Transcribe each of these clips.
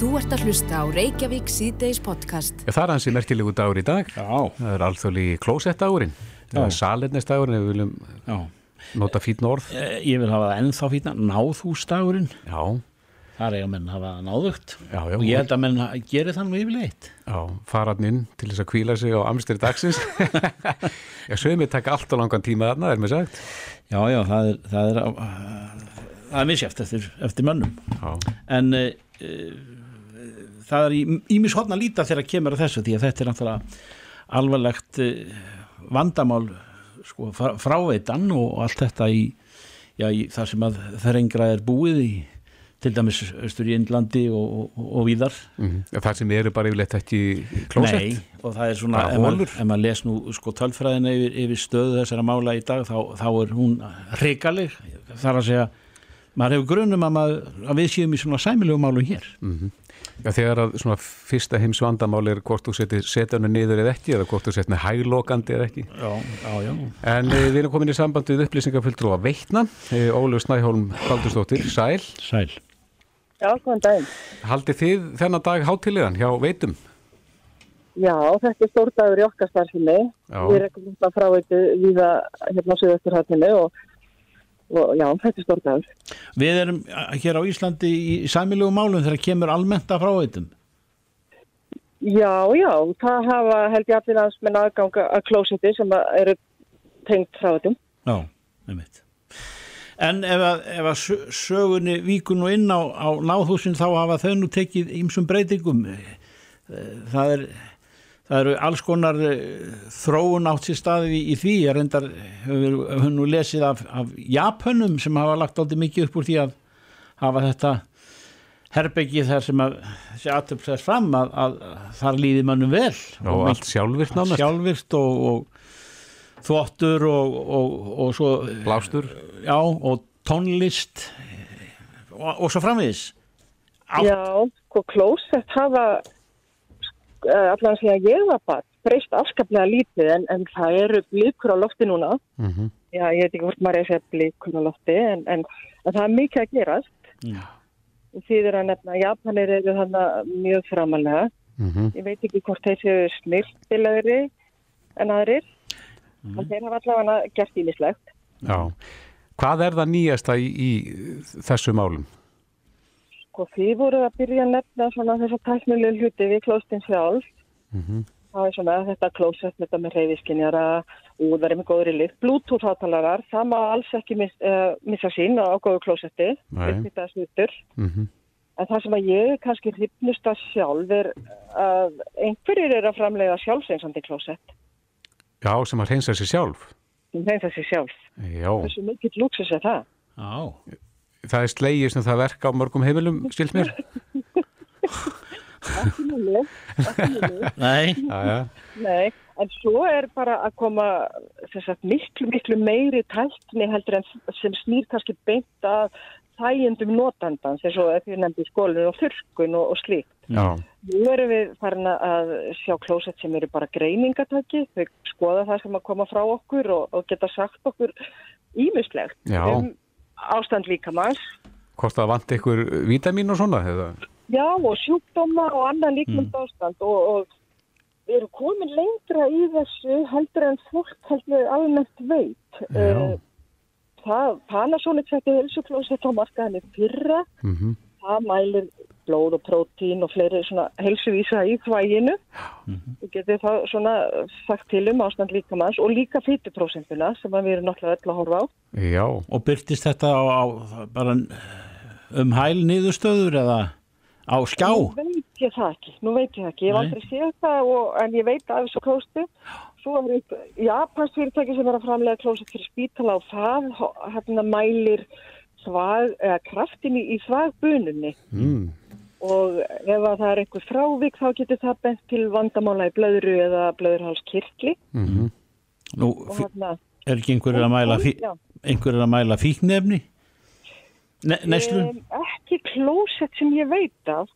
Þú ert að hlusta á Reykjavík síðdeis podcast. Já, það er hansi merkilegu dagur í dag. Já, Það er alþjóðli klósettdagurinn. Það er salernestagurinn ef við viljum já. nota fítn orð. Eh, Ég vil hafa það ennþá fýtna, náðhúsdagurinn, Já, þar eiga menn hafa það náðugt já, já. og ég held að menn gerir það nú yfirleitt. Já, faran inn til þess að kvíla sig á amstri dagsins. já, sögum við taka allt á langan tíma þarna, er mér sagt. Já, já, það er, það er, það er misjæft eftir, eftir mönnum. Það er ímis hodna líta þegar kemur að þessu því að þetta er náttúrulega alvarlegt uh, vandamál sko, frá- fráveitan og allt þetta í, já, í það sem að þrengra er búið í til dæmis austur í Indlandi og, og, og víðar. Mm. það sem eru bara yfirleitt ekki klósett. Nei, og það er svona Bara ef maður, ef maður les nú sko tölfræðina yfir, yfir stöðu þessara mála í dag þá, þá er hún reikaleg þar að segja maður hefur grunum að, maður, að við séum í svona sæmilegu málum hér Já, þegar að svona fyrsta heims vandamál er hvort þú setir setunni niður eða ekki eða hvort þú setir hæglokandi eða ekki. Já, já, já En e, við erum komin í samband við upplýsingafulltrú að veitna. E, Óluf Snæholm Baldursdóttir, sæl. Sæl Já, góðan daginn. Haldið þið þennan dag hátilegan hjá veitum? Já, þetta er stórdagur í okkar starfsinni. Já. Við rekum þetta frá eittu víða hérna á Suðvesturhættinu og, og já, þetta er stórdagur. Við erum uh, hér á Íslandi í sæmilegu málum þegar kemur almennt að fráveitum Já, já, það hafa held ég allir landsmenn aðgang að klósetti sem eru tengt frá eittum. Já, einmitt En ef að, ef að sö- sögunni víkur nú inn á, á náðhúsin þá hafa þau nú tekið ýmsum breytingum Eh, það er það eru alls konar eh, þróun átt sér staði í, í því ég reyndar hefur hefur nú lesið af, af Japunum sem hafa lagt aldrei mikið upp úr því að hafa þetta herbeggi þar sem að þessi aðtöp þess fram að, að þar líði mannum vel Og allt sjálfvirt nánast? sjálfvirt og, og þvottur og, og, og svo Blástur? já, og tónlist og, og svo framvegis Á- Já, sko klósett hafa allan sem ég var bara breyst afskaplega lítið en, en það eru blíkur á lofti núna. Mm Já, ég veit ekki hvort maður er að segja blíkur á lofti en, en, en það er mikið að gerast. Já. Því þeir að nefna Japanir eru þannig mjög framalega. -hmm. Ég veit ekki hvort þeir séu snirtilegri en aðrir. En þeir hafa allavega gert ímislegt. Já. Hvað er það nýjasta í, í þessu málum? Sko þið voru að byrja að nefna svona þessa tæknilegu hluti við klóstin sjálf. Mm Það er svona þetta klósett, þetta með reyðiskinjara, úðari með góðri lykt, bluetooth hátalarar, það má alls ekki mis, uh, missa sín á góðu klósetti, Nei. þetta slutur. -hmm. En það sem að ég er kannski hrifnust að sjálf er að einhverjir eru að framlega sjálfseinsandi klósett, Já, sem að reynsa sér sjálf. sem þeim þessi sjálf. Já, Þessu mikill lúksus er það. Já, það er slegið sem það verka á mörgum heimilum, stilt mér. Ekki mjög, ekki mjög. nei já. Nei, en svo er bara að koma sem sagt, miklu, miklu meiri tækni heldur en sem snýr kannski beint að þægjendum notandans eins og ef ég nefndi skólinu og þurrkun og, og slíkt. Já, Nú erum við farin að sjá klósett sem eru bara greiningatæki, þau skoða það sem að koma frá okkur og, og geta sagt okkur ímislegt Já. um ástand líkamanns. hvort það vant ykkur vítamín og svona, eða? Já, og sjúkdóma og annan líkmund ástand og, og við erum komin lengra í þessu heldur en fólk heldur almennt veit. Já. Eh, Það, Panasonic setti helsuklósett á markaðinni fyrra, Mm það mælir blóð og prótín og fleiri svona helsuvísa í þvæginu. Við getum það svona sagt til um ástand líkamanns og líka fytuprósentuna sem við erum náttúrulega öll að horfa á. Já, og byrtist þetta á, á bara um hæl niðurstöður eða á skjá Nú veit ég það ekki, nú veit ég það ekki, ég hef Nei. aldrei séð það og, en ég veit af þessu klóstu. Svo er upp Japans fyrirtæki sem er að framlega klóset fyrir spítala og það hérna mælir eða kraftin í, í þvagbununni mm. Og ef að það er einhver frávik þá getur það bent til vandamála í blöðru eða blöðurhálskirkli Mm Nú, og fí- hérna er ekki einhverjir að mæla einhverjir að mæla fíknefni ne, Neslu Em, ekki klósett sem ég veit af.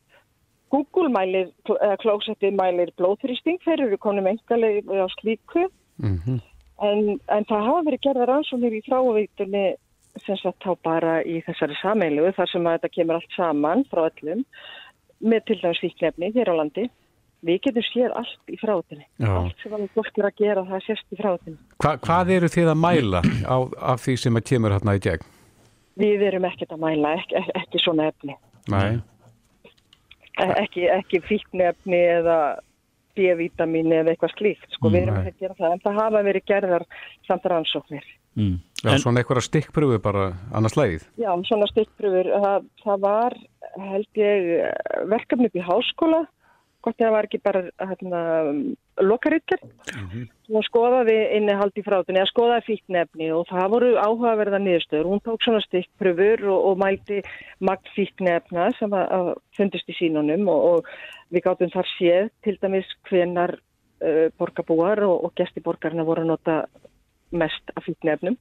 Google mælir, eða klósetti mælir blóðþrýsting, þeir eru konum engaleg á slíku. Mm en, en það hafa verið gerða rannsóknir í frávítunni sem sagt þá bara í þessari sameilu þar sem að þetta kemur allt saman frá öllum með til dæmis fíknefni hér á landi. Við getum séð allt í frátinni. Allt sem að fólk er að gera það sést í frátinni. Hva, hvað eru þið að mæla á, af því sem að kemur hérna í gegn? Við erum ekkert að mæla, ekki, ekki svona efni. Nei. E- Ekki, ekki fíknefni eða B-vitamin eða eitthvað slíkt. Sko, við erum að gera það. En það hafa verið gerðar samt rannsóknir. Mm. Já, En, svona einhverja stikkpröfu bara annars lægið. Já, svona stikkpröfur. Það, það var, held ég, verkefni upp í háskóla, hvort það var ekki bara hérna, lokaritger. Hún skoðaði innihald í frátunni, eða skoðaði fíknefni og það voru áhugaverða niðurstöður. Hún tók svona stikkpröfur og, og mældi magn fíknefna sem að, að fundist í sínunum og, og við gáttum þar séð til dæmis hvenar uh, borgarbúar og, og gesti borgarna voru að nota mest af fíknefnum.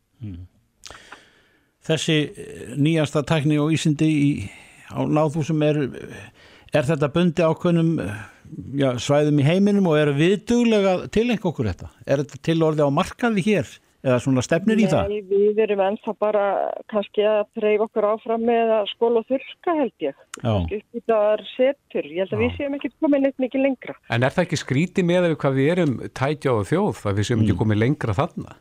þessi eh, nýjasta tækni og ísindi í, á náðhúsum er, er þetta bundi ákveðnum eh, já, svæðum í heiminum og eru við duglega til einhver okkur þetta? Er þetta til orði á markaði hér eða svona stefnir í það? Nei, við erum ennþá bara kannski að treyfa okkur áfram með að skóla og þurrka held ég. Já. Uppbyttaðar setur. Ég held að við séum ekki komin neitt mikið lengra. En er það ekki skrítið með við hvað við erum tækja og þjóð að við séum ekki komið lengra þarna?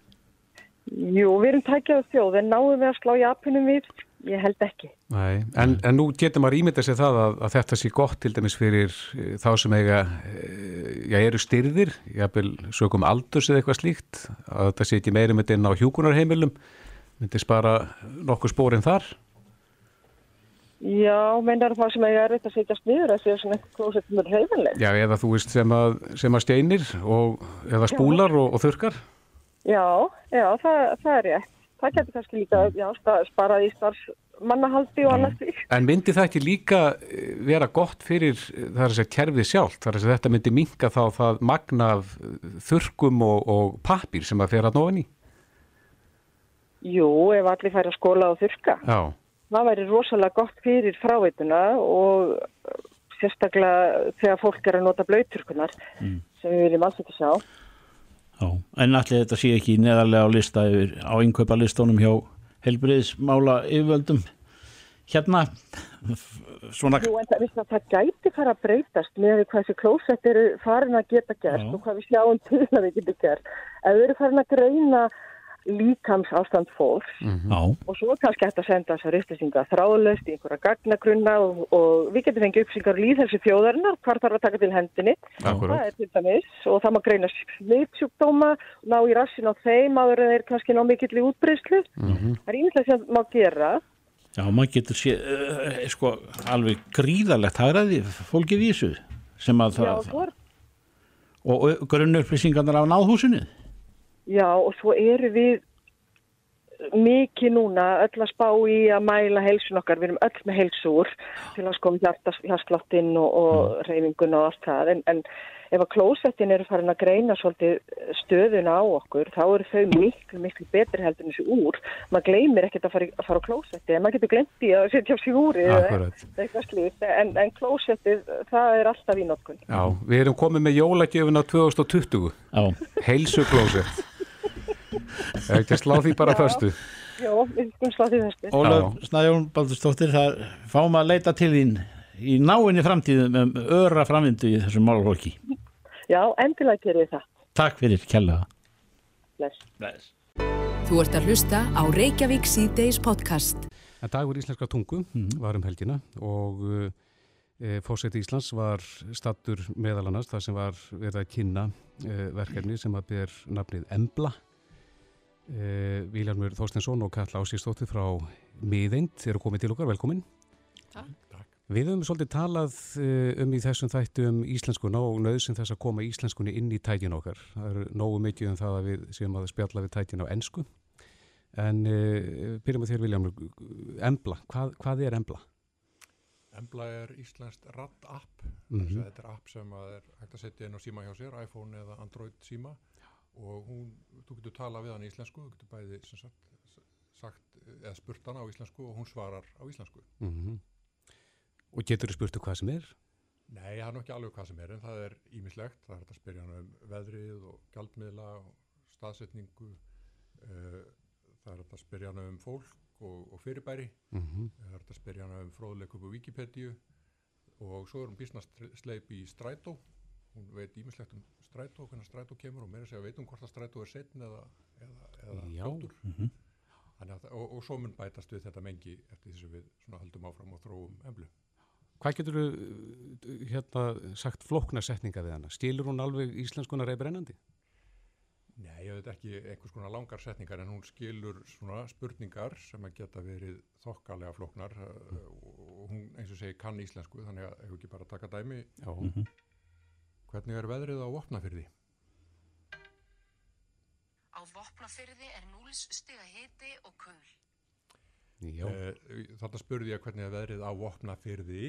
Jú, við erum tækjaðu þjóð en náum við að slá Japunum við? Ég held ekki. Nei, en, en nú getur maður ímyndað sér það að, að þetta sé gott til dæmis fyrir eh, þá sem eiga, eh, já, eru styrðir, jáfnvel sögum aldurs eða eitthvað slíkt, að þetta sé ekki meiri myndi inn á hjúkunarheimilum, myndi spara nokkuð spórin þar. Já, meinar það sem eiga er að setjast niður að að svona er heifanleg. Já, eða þú veist sem að, sem að steinir og, eða spúlar og, og þurkar. Já, já, það, það er rétt. Það getur kannski líka já, sparað í starfsmannahaldi og annars því. En myndi það ekki líka eh, vera gott fyrir eh, það er að kerfið sjálft, það er að þetta myndi minka þá það magna af eh, þurkum og, og pappir sem að fer að nóðan í? Jú, ef allir færi að skóla og þurrka. Já, Það væri rosalega gott fyrir fráveituna og sérstaklega þegar fólk er að nota blöyturkunar sem við viljum alls ekki sjá. Já, en allir þetta sé ekki neðarlega á lista yfir, á innkaupa listónum hjá helbriðismála yfirvöldum hérna svona Jú, en það, veist, það gæti fara að breytast með hvað þessi klósett eru farin að geta gert Já. og hvað við sjáum til að við getum gert. Ef við erum farin að greina líkams ástand fólks já, og svo kannski hægt að senda þessar upplýsingar þráðlaust í einhverja gagnagrunna og, og við getum fengið upplýsingar úr líðhelsu þjóðarinnar, hvar þarf að taka til hendinni. akkurat. Það er til dæmis og það má greina smitsjúkdóma, ná í rassin á þeim áður en þeir kannski ná mikill í útbreyslu. Það er ímyndilegt sem má gera. já, maður getur sé uh, sko, alveg gríðarlegt hagraði fólkið í þessu sem að Já, það, og, og grunnupplýsingarnar af náðhúsinu já, og svo eru við mikið núna öll að spá í að mæla heilsun okkar, við erum öll með heilsúr til að sko hjartsláttinn og, og reyfinguna og allt það. En, en ef að klósettin eru farin að greina svolítið stöðuna á okkur þá eru þau miklu, miklu betri heldur en þessi úr, maður gleymir ekkert að fara, að fara á klósetti, en maður getur glemt í að setja á sig slíkt, en, en klósettið það er alltaf í notkun. Já, við erum komið með jólagjöfuna 2020, já, heilsuglósett. Er ekki að slá því bara föstu? Já, við skulum slá því þessu Ólaf Snæjón Baldurstóttir það fáum að leita til þín í náinni framtíðum um öra framvindu í þessum málfólki Já, endilega gerir það Takk fyrir kjallaða Bless. Þú ert að hlusta á Reykjavík C-Days podcast. En dagur íslenska tungu var um helgina og e, fórseti Íslands var stattur meðal annars þar sem var verið að kynna e, verkefni sem að ber nafnið Embla. E, Viljarmur Þorstensson og Katla Ásístóttir frá Miðeind eru komið til okkar, velkomin. Við höfum svolítið talað eh, um í þessum þættu um íslenskuna og nöðsinn þess að koma íslenskunni inn í tækin okkar. Það eru nógu mikið um það að við séum að spjalla við tækin á ennsku. En uh, byrjum við þér Viljamur, Embla, hvað, hvað er Embla? Embla er íslenskt RAD-app, Mhm. mm þetta er app sem að er hægt að setja inn á síma hjá sér, iPhone eða Android síma og hún, þú getur talað við hann í íslensku, þú getur bæði sem sagt, sagt eða spurt hann á íslensku og hún svarar á íslensku. Mm Og getur þú spurt um hvað sem er? Nei, það er nú ekki alveg hvað sem er, en það er ímislegt, það er hægt að spyrja hann um veðrið og gjaldmiðla og staðsetningu, uh, það er hægt að spyrja hann um fólk og, og fyrirbæri, Mm það er hægt að spyrja hann um fróðleik upp á Wikipedia. Og svo er hún bísnasleip í strætó hún veit ímislegt um strætó hvernig strætó kemur og meira segja veit um hvort að strætó er setn eða, eða, eða Mhm. Þannig að, og, og svo mun bætast við þetta mengi eftir þess að við höldum áfram og þróum emblu. Hvað getur þú hérna sagt flókna setninga við hana? Skilur hún alveg íslenskunar eða brennandi? Nei, ég veit ekki einhvers konar langar setningar en hún skilur svona spurningar sem að geta verið þokkalega flóknar mm. og hún eins og segi kann íslensku þannig að hefur ekki bara taka dæmi Já. Hvernig er veðrið á vopnafyrði? Á vopnafyrði er 0 stiga hiti og. Já. Eh, Þetta spurði ég hvernig er veðrið á vopnafyrði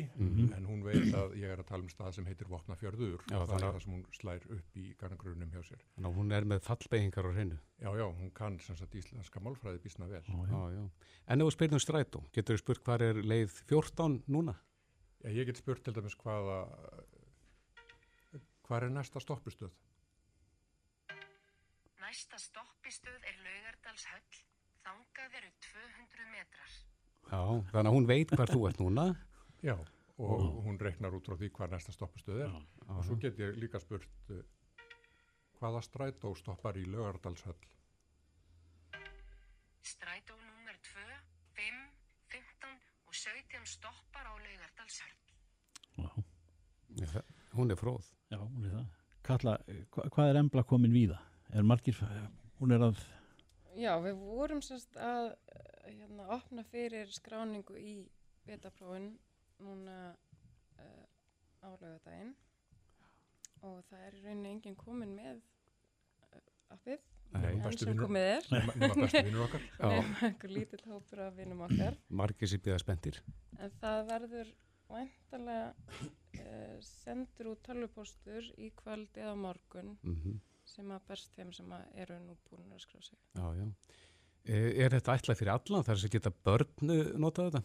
en hún veit að ég er að tala um stað sem heitir vopnafjörður Já, og það er að- það sem hún slær upp í garnagrunum hjá sér. Að hún er með fallbeigingar á hreinu. Já, já, hún kann sem sagt íslenska málfræði bísna vel. Já, já. En ef þú spyrir um strætó, getur þú spurt hvað er leið 14 núna? Já, ég get spurt til dæmis hvaða hvað er næsta stoppustöð? Næsta stoppistöð er Laugardalshöll. Þangað eru 200 metrar. Já, þannig að hún veit hvar þú ert núna. Já, og hún reiknar út frá því hvað næsta stoppustöð er og svo get ég líka spurt uh, hvaða strætó stoppar í Laugardalshöll? Strætó nummer 2, 5, 15 og 17 stoppar á Laugardalshöll. Já, Já, það- Hún er fróð. Já, hún er það. Kalla, hva, hvað er embla komin víða? Er margir, hún er að, Já, við vorum sérst að eh, hérna, opna fyrir skráningu í betaprófin núna uh, á laugardaginn og það er í rauninni enginn komin með uh, appið bestu sem komið er Nema, bestu vinnur okkar? Já. nema einhver lítill hópur af vinum okkar Margir sér býða spendir. en það verður væntalega uh, sendur út tölvupóstur í kvöld eða morgun Mm sem að berst þeim sem að eru nú búin að skrá sig Já, já. E, Er þetta ætlað fyrir allan þar sem geta börn eh, notað þetta?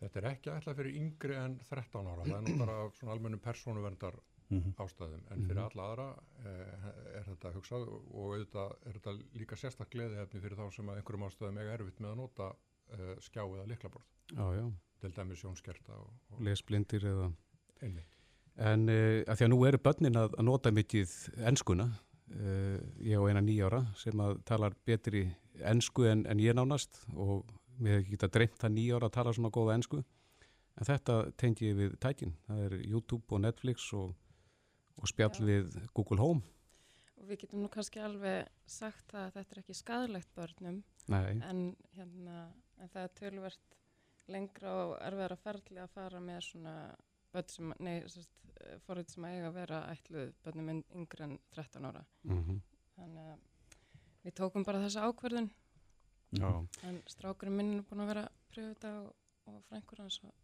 Þetta er ekki ætlað fyrir yngri en 13 ára, það er nú bara svona almennum persónuverndar Mhm. ástæðum, en fyrir alla aðra eh, er þetta hugsað og auðvitað er þetta líka sérstak gleðiðefni fyrir þá sem að einhverjum ástæðum eiga erfitt með að nota eh, skjá eða liklaborð, Já, já. Til dæmis sjónskerta og, og Lesblindir eða... einmitt. En uh, að því að nú eru börnin að, að nota mikið enskuna, uh, ég og eina nýjára sem að talar betri ensku en, en ég nánast og mér hefði ekki getað dreymt það nýjára að tala svona góða ensku. En þetta tengi ég við tækin. Það er YouTube og Netflix og, og spjall Já. við Google Home. og við getum nú kannski alveg sagt að þetta er ekki skadlegt börnum Nei, en, hérna, en það er tölvert lengra og erfiðara ferli að fara með svona börn sem, nei, sérst, forrið sem eiga að vera ætluð börnum yn- yngri en 13 ára. mm Þannig að við tókum bara þessa ákverðun já, en strákurinn minn er búin að vera að pröfu þetta og, og frængur hans og,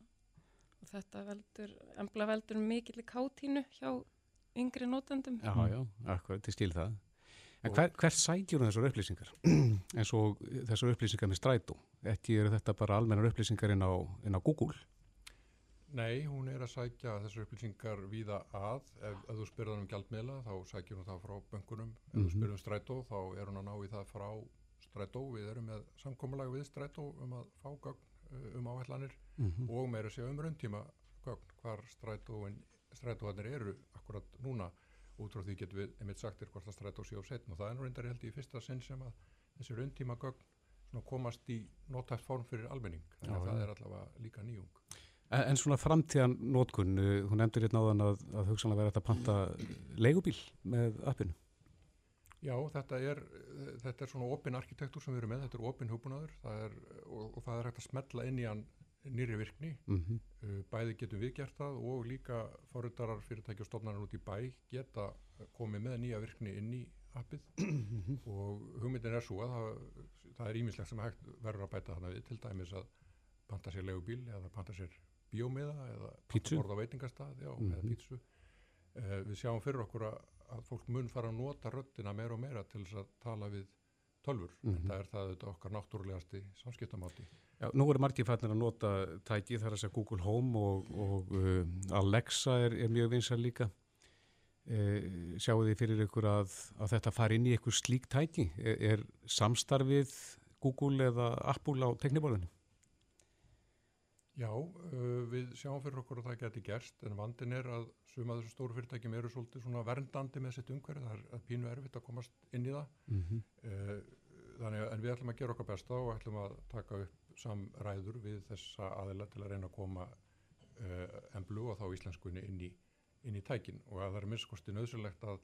og þetta veldur, embla veldur mikill í kátínu hjá yngri nótendum. já, já, akkurat, til skil það. En hver, hver sækjur þessar upplýsingar? eins og þessar upplýsingar með strætó. Ekki eru þetta bara almennar upplýsingar inn á, inn á Google? Nei, hún er að sækja þessar upplýsingar víða að, ef, ef þú spyrður hann um gjaldmiðla þá sækjur hún það frá bönkunum, ef þú Mhm. spyrður um strætó þá er hún að ná í það frá strætó, við erum með samkomulag við strætó um að fá gögn uh, um áhællanir Mm og meira sér um rauntíma gögn hvar strætóin, strætóarnir eru akkurat núna. Út frá því getum við einmitt sagt er hvort að strætó sé á setn og það er nú reyndar held í fyrsta sinn sem að þessi rauntíma gögn komast í notæft form fyrir almenning. Þannig að það er allavega líka nýjung. En, en svona framtíðan nótkun, uh, hún nefndir hérna áðan að, að hugsanlega vera þetta að panta leigubíl með appinu. Já, þetta er, þetta er svona opin arkitektur sem við erum með, þetta er opin hugbúnaður er, og, og það er hægt að smetla inn í hann nýri virkni, Mm uh, bæði getum við gert það og líka forritarar fyrirtæki og stofnarar út í bæ geta komið með nýja virkni inn í appið og hugmyndin er svo að það, það er ímislegt sem hægt verður að bæta þarna við, til dæmis að panta sér legubíl eða panta sér bíómiða eða Pítsu. panta borð á veitingastað, já, eða Mhm. pítsu uh, við sjáum fyrir okkur að, að fólk mun fara að nota röddina meira og meira til þess að tala við tölfur, Mhm. en það er það auðvitað okkar náttúrulegasti samskiptamáti. Já, nú eru margir fannir að nota tæki, það er að segja Google Home og, og uh, Alexa er, er mjög vinsar líka. Uh, sjáu þið fyrir ykkur að, að þetta fari inn í ykkur slík tæki? Er, er samstarfið Google eða Apple á tekniborðinu? Já, uh, við sjáum fyrir okkur að það geti gerst en vandin er að suma þessu stóru fyrirtækjum eru svolítið svona verndandi með sitt umhverju, það er pínu erfitt að komast inn í það. Mm Uh, þannig að en við ætlum að gera okkar besta og ætlum að taka upp samræður við þessa aðila til að reyna að koma emblu og þá íslenskunni inn í, inn í tækin og að það er minnskosti nöðsynlegt að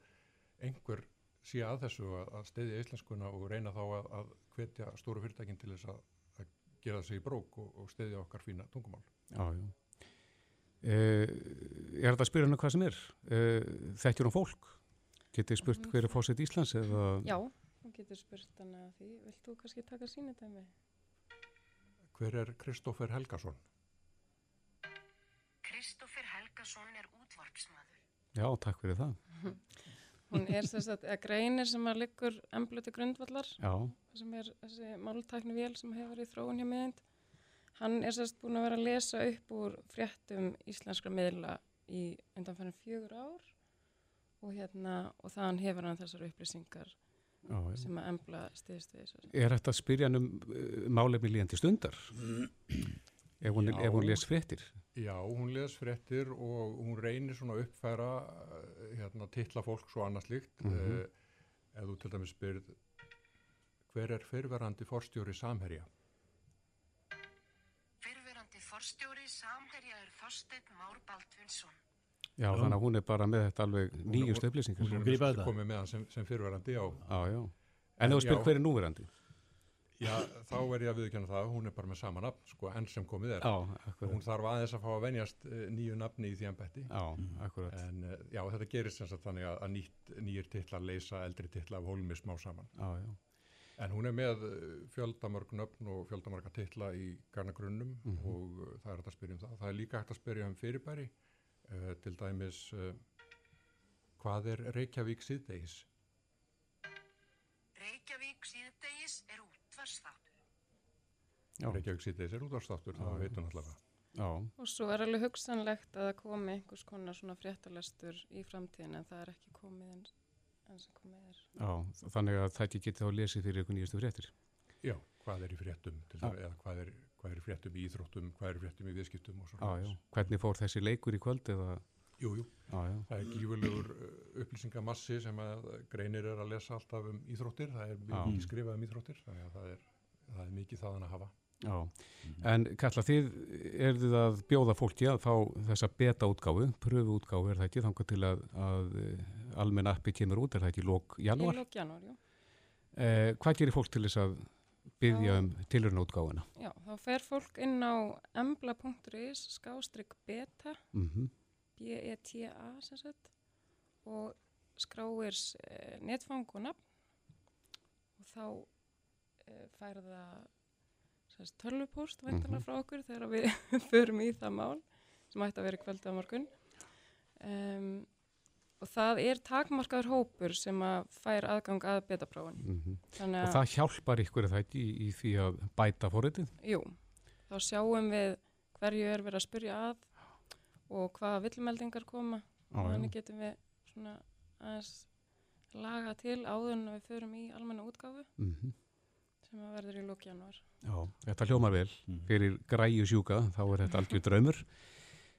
einhver sé að þessu að, að steyðja íslenskuna og reyna þá að, að hvetja stóru fyrirtækin til þess að, að gera þessi í brók og, og steyðja okkar fína tungumál. Já, já. Uh, er þetta að spyrja hennar hvað sem er? Uh, þekkjur hún fólk? Getið spurt hver er fósett Íslands eða? Já, þú getur spurt hana að því. Vilt þú kannski taka sínudæmi? Hver er Kristófer Helgason? Kristoffer Helgason er útvarpsmaður. Já, takk fyrir það. Hún er þess að, að greinir sem að liggur embluti grundvallar, Já, sem er þessi máltækni vél sem hefur í þróun hjá miðind. Hann er sérst búin að vera að lesa upp úr fréttum íslenskra miðla í undanfærin fjögur ár og hérna, og þann hefur hann þessar upplýsingar já, sem að embla stiðst við þessu. Er þetta að spyrja hann um uh, málefni líðandi stundar? ef hún, hún les fréttir? Já, hún les fréttir og hún reynir svona að uppfæra eh, hérna, titla fólks og annað slíkt. Mm Mhm. ef þú til dæmis spyrð hver er fyrverandi forstjóri Samherja? Fyrverandi forstjóri Samherja er Þorsteinn Már Baldvinsson. Já, þannig að hún er bara með þetta alveg nýjust Hún upplýsingar. er grípa að þetta. komið með hann sem, sem fyrverandi, já. Já, já. En ef þú spyr Já. hver er núverandi? Já, þá er ég að viðkjanna það, hún er bara með sama nafn, sko, enn sem komið er. Já, akkurat. Hún þarf aðeins að fá að venjast uh, nýju nafni í því ennbætti. Já, akkurat. En uh, já, þetta gerist sem sagt þannig að, að nýtt, nýjir titlar leysa eldri titla af hólmi smá saman. Já, já. En hún er með eh, fjöldamörg nöfn og fjöldamarga titla í garnagrunnum Mhm. og uh, það er hægt að spyrja um það. Það er líka hægt að spyrja um fyrirbæri, uh, til dæmis uh, hvað er Reykjavík síðdeis? Reykjavík síðdegis er útvarsþáttur. Já. Reykjavík síðdeis er útvarstáttur, það Já. veitum allavega. Já, Og svo er alveg hugsanlegt að það komi einhvers konar svona fréttalestur í framtíðin en það er ekki komið eins, eins og komið er. já, þannig að það geti þá lesið fyrir ykkur nýjustu fréttir. Já, hvað er í fréttum, til Já. dæmis, eða hvað er, hvað er í fréttum í íþróttum, hvað er í fréttum í viðskiptum og Já, svo. já. Hvernig fór þessi leikur í kvöld eða? Jú, jú, Já, já. það er gífurlegur uh, upplýsingamassi sem að greinir er að lesa alltaf um íþróttir, það er Já. mikið skrifað um íþróttir, þannig að það er, það er mikið þaðan að hafa. Já, en Kalla, þið eruð að bjóða fólki að fá þessa beta útgáfu, pröfu útgáfu er það ekki, þangar til að, að almenn appi kemur út, er það ekki lók Í janúar? lók janúar, jú. Eh, hvað gerir fólk til þess að byggja Já. um tilurinn útgáfuna? Já, þá fer fólk inn á embla.is skástrygg beta, Mm B-E-T-A sem sagt, og skráir e, netfang og nafn og þá e, fær það tölvupóst væntanlega Mhm. frá okkur þegar við förum í það mál sem ætti að vera í kvöldi á morgun. Um, og það er takmarkaður hópur sem að fær aðgang að betaprófun. -hmm. Þannig Og að, það hjálpar ykkur það í, í því að bæta forritið? jú, þá sjáum við hverju er verið að spyrja að og hvaða villmeldingar koma Já, og þannig getum við svona aðeins laga til áður en við förum í almenna útgáfu Mm sem að verður í lók janúar. Já, þetta hljómar vel. Mhm. Fyrir græju sjúka, þá er þetta algjör draumur.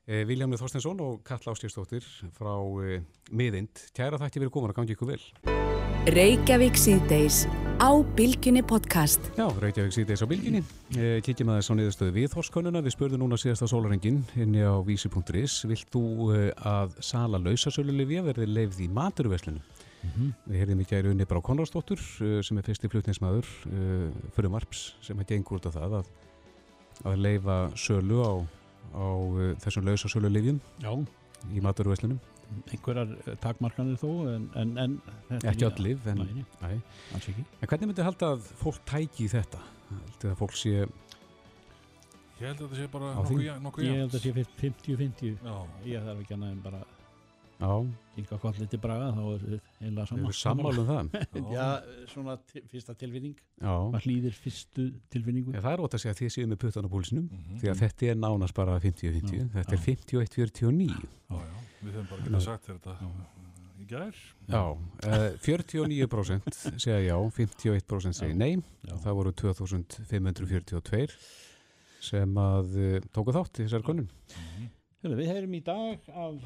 Eh, Viljámið Þorstensson og Kalla Ástjörsdóttir frá eh, miðind. Kæra þætti verið komin að gangi ykkur vel. Reykjavík síðdeis á Bilginni podcast. Já, Reykjavík síðdeis á bylginni. Eh, Kíkjum aðeins á niðurstöðu við Þorskönnuna. Við spurðum núna síðasta sólarengin inni á vísi.is. Vilt þú eh, að sala lausasölulifja verði leifð í maturverslunum? Við heyrðum í gæri unni Brá Konradsdóttur eh, sem er fyrsti flutningsmaður uh, fyrir Marps sem að gengur út af það að, að leifa sölu á, á þessum lausasölulifjum Já, í maturverslunum. Einhverjar eh, takmarkanir þó en, en, en þetta Ekki lyf, en- En hvernig myndi halda að fólk tæki í þetta? Haldið að fólk sé Ég held að þetta sé bara nokkuð nokkuð Ég held að sé 50-50 Já, Ég þarf ekki annað en bara Já, Inga kolli til Braga þá er heila við saman erum sammála um það. Já, svona fyrsta tilfinning Já. Maður hlýðir fyrstu tilfinningu Já, það er ótt að segja að þið séu með puttan á púlsinum Mhm. því að þetta er nánast bara 50-50 Já, þetta er já. 51-49 já, já, við höfum bara getað sagt þér þetta í gær. Já, uh, 49% segja já 51% segja nei Já. það voru 2542 sem að uh, tóku þátt í þessari konun. Hörðu, við heyrum í dag af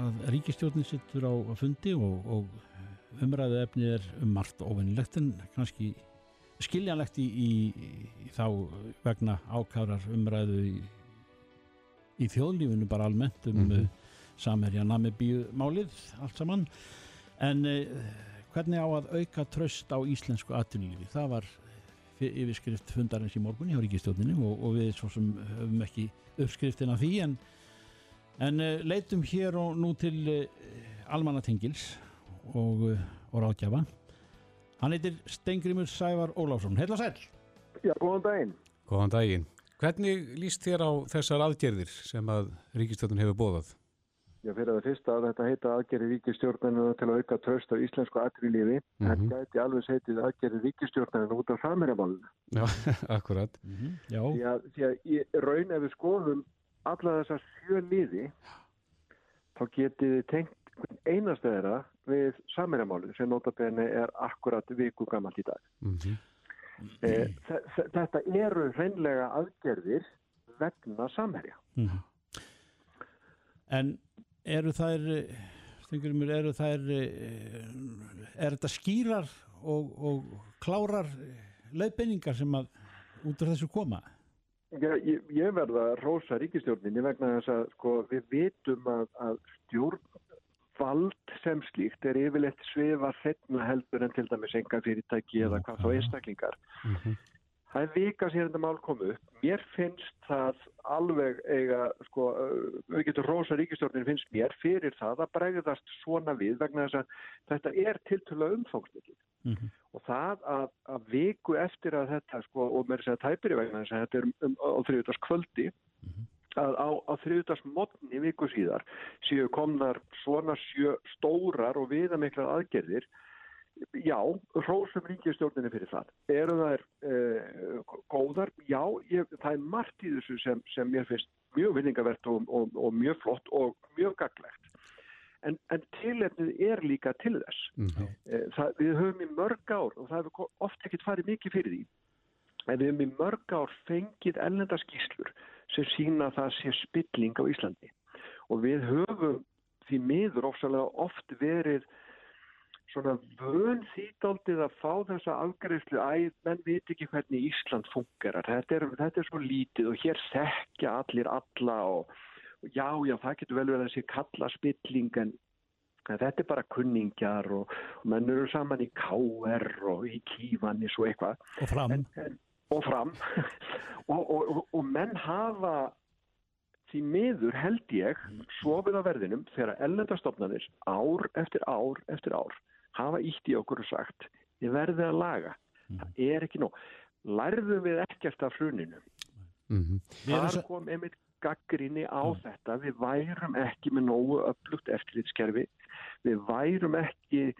að ríkistjórnin sittur á fundi og, og umræðu efnið er um margt óvinnilegt en kannski skiljanlegt í, í, í þá vegna ákærar umræðu í, í þjóðlífinu bara almennt um mm. -hmm. samherja namibíu málið allt saman en uh, hvernig á að auka tröst á íslensku atvinnulífi það var fi- yfirskrift fundarins í morgun hjá ríkistjórninu og, og við svo sem höfum ekki uppskriftin af því en En uh, leitum hér og nú til uh, almannatengils og, uh, og ráðgjafa. Hann heitir Stengrimur Sævar Ólafsson. Heil og sæl. Já, góðan daginn. Góðan daginn. Hvernig líst þér á þessar aðgerðir sem að ríkistjóðun hefur bóðað? Já, fyrir það fyrsta að þetta heita aðgerri ríkistjórnarinn til að auka tröst á íslensku aðrýlífi. Mm. -hmm. Þetta gæti alveg heitið aðgerri ríkistjórnarinn út af samherjamálinu. Já, akkurat. Mm -hmm. Já. Því að, því að í raun ef við skoðum alla þessar sjö liði, þá getið þið tengt einasta þeirra við samherjamálinu sem notabenni er akkurat viku gammalt í dag. Mm -hmm. e, þetta eru hreinlega aðgerðir vegna samherja. Mm -hmm. En eru þær, Stengrimur, eru þær, eh, er þetta skýrar og, og klárar leiðbeiningar sem að út af þessu koma? Ég, ég verða að rósa ríkistjórninni vegna þess að sko, við vitum að, að stjórnvald sem slíkt er yfirleitt svifa hreitna heldur en til dæmis enga fyrirtæki eða hvað þá einstaklingar. Mm -hmm. Það er vika sér þetta mál komu. Mér finnst það alveg eiga, sko, við getum rosa ríkistjórnin finnst mér fyrir það að bregðast svona við vegna þess að þetta er tiltölu umfóngsmikið. Mm -hmm. Og það að, að viku eftir að þetta, sko, og mér segja tæpiri vegna þess að þetta er um, á þriðutags kvöldi, mm -hmm. að á, á þriðutags modni viku síðar séu komnar svona sjö stórar og viðamiklar aðgerðir Já, rósum ríkistjórninni fyrir það. Eru þær eh, góðar? Já, ég, það er margt í þessu sem, sem mér finnst mjög vinningavert og, og, og mjög flott og mjög gaglegt. En, en tilefnið er líka til þess. Mm -hmm. það, við höfum í mörg ár, og það hefur ofta ekkert farið mikið fyrir því, en við höfum í mörg ár fengið ellendaskíslur sem sína það sé spilling á Íslandi. Og við höfum því miður ofsalega oft verið svona vön þýtaldið að fá þessa afgreifslu að menn veit ekki hvernig Ísland fungerar. Þetta er, þetta er svo lítið og hér þekkja allir alla og já, já, það getur vel verið að sé kalla spilling en þetta er bara kunningjar og, og menn eru saman í KR og í Kívanis og eitthvað. Og fram. En, en, og fram. og, og menn hafa því miður held ég svofið á verðinum þegar ellendastofnanir ár eftir ár eftir ár hafa ítt í okkur og sagt þið verðið að laga, mm. það er ekki nóg lærðum við ekkert af hruninu mm -hmm. þar kom einmitt gaggrinni á mm. þetta við værum ekki með nógu upplugt eftirlitskerfi, við værum ekki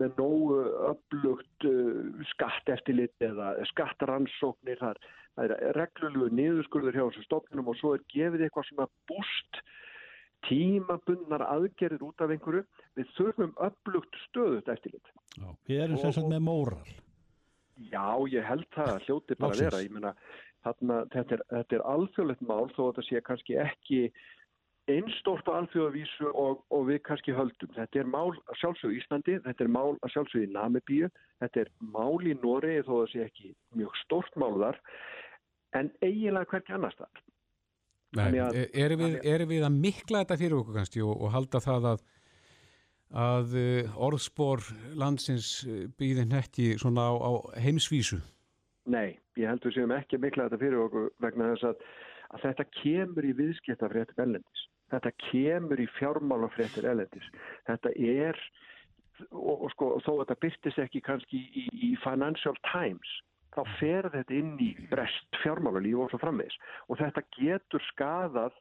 með nógu upplugt uh, skatt eftirlit eða skattaransóknir þar það er reglulegu niðurskurður hjá þessu stofnunum og svo er gefið eitthvað svona búst tímabundnar aðgerðir út af einhverju við þurfum upplugt stöðut eftirlit. Já, við erum sérstaklega með móral. Já, ég held það að hljóti bara að vera. Ég meina, þarna, þetta er, þetta er alþjóðlegt mál þó að þetta sé kannski ekki einstórt á alþjóðavísu og, og við kannski höldum. Þetta er mál að sjálfsögðu í Íslandi, þetta er mál að sjálfsögðu í Namibíu, þetta er mál í Noregi þó að það sé ekki mjög stórt mál þar, en eiginlega hverki annars þar. Nei, erum við, er við að mikla þetta fyrir okkur kannski og, og halda það að, að orðspor landsins býðin ekki svona á, á heimsvísu? Nei, ég held við séum ekki að mikla þetta fyrir okkur vegna þess að, að þetta kemur í viðskiptafréttum ellendis. Þetta kemur í fjármálafréttir ellendis. Þetta er, og, og sko, þó að þetta byrtist ekki kannski í, í Financial Times, þá fer þetta inn í brest fjármálalíf og svo framvegs og þetta getur skadað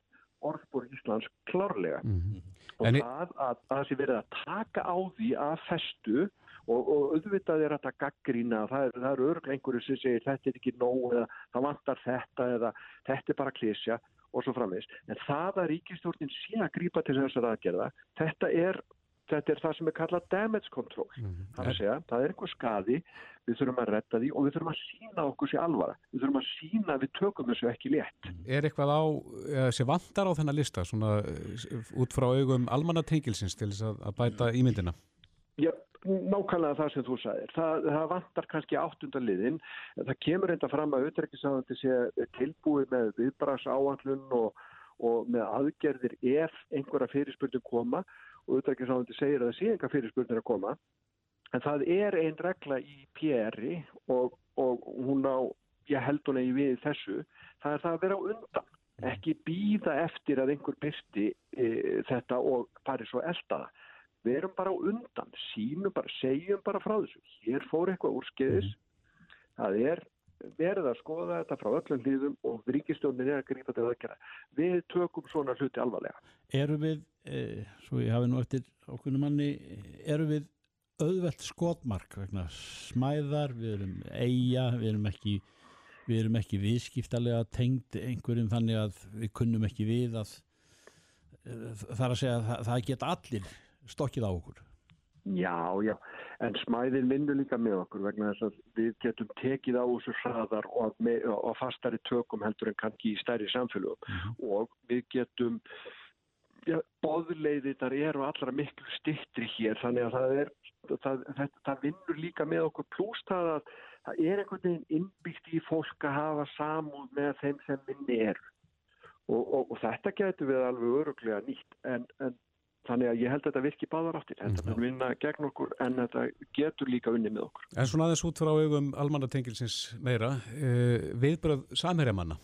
orðbúr Íslands klárlega mm -hmm. og það að, að það sé verið að taka á því að festu og, og auðvitað er þetta gaggrína það eru er örglega einhverju sem segir þetta er ekki nóg eða það vantar þetta eða þetta er bara klísja og svo framvegs en það að ríkistjórnin sé að grípa til þessar aðgerða þetta er þetta er það sem er kallað damage control. Það er segja, það er einhver skadi, við þurfum að retta því og við þurfum að sína okkur sér alvara. Við þurfum að sína að við tökum þessu ekki létt. Er eitthvað á, sé vantar á þennan lista, svona eh, út frá augum almannatengilsins til þess að, að bæta ímyndina? Nákvæmlega það sem þú sagðir. Það, það vantar kannski áttundaliðin. Það kemur enda fram að utrekkisáðandi sé tilbúið með viðbrags áallun og, og með aðgerðir ef einhverja fyrirspurning koma og utrekkisáðandi segir að það sé einhverja fyrirspurnir að koma. En það er einn regla í PR-i og, og hún á, ég held hún eigi við þessu, það er það að vera á undan. Ekki býða eftir að einhver byrti e, þetta og fari svo eldaða við erum bara undan, sínum bara, segjum bara frá þessu. Hér fór eitthvað úrskeiðis, það er verið að skoða þetta frá öllum hlýðum og ríkistjónin er að grípa til aðgerða. Við tökum svona hluti alvarlega. Eru við, e, svo ég hafi nú eftir okkurna manni, eru við auðvelt skotmark vegna smæðar, við erum eiga, við erum ekki við erum ekki viðskiptalega tengd einhverjum þannig að við kunnum ekki við að það er að segja að það, það geta allir stokkið á okkur. Já, já, en smæðin vinnur líka með okkur vegna þess að við getum tekið á þessu hraðar og, með, og fastari tökum heldur en kannski í stærri samfélögum mm -hmm. og við getum já, boðleiðir þar eru allra miklu stittri hér þannig að það er það, það, það vinnur líka með okkur pluss það að það er einhvern veginn innbyggt í fólk að hafa samúð með þeim sem minni eru og, og, og þetta getur við alveg öruglega nýtt en, en Þannig að ég held að þetta virki báðar áttir. Þetta mun vinna gegn okkur en þetta getur líka unni með okkur. En svona aðeins út frá augum almannatengilsins meira, uh, viðbröð samherjamanna,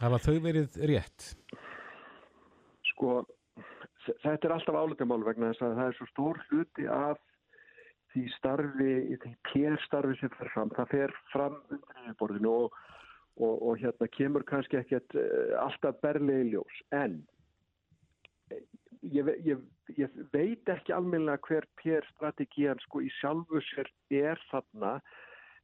hafa þau verið rétt? Sko, þetta er alltaf álutamál vegna þess að það er svo stór hluti af því starfi, því pérstarfi sem fer fram. Það fer fram undir yfirborðinu og, og, og hérna kemur kannski ekkert uh, alltaf berlegi ljós. En Ég, ég, ég veit ekki almennilega hver PR-strategían sko í sjálfu sér er þarna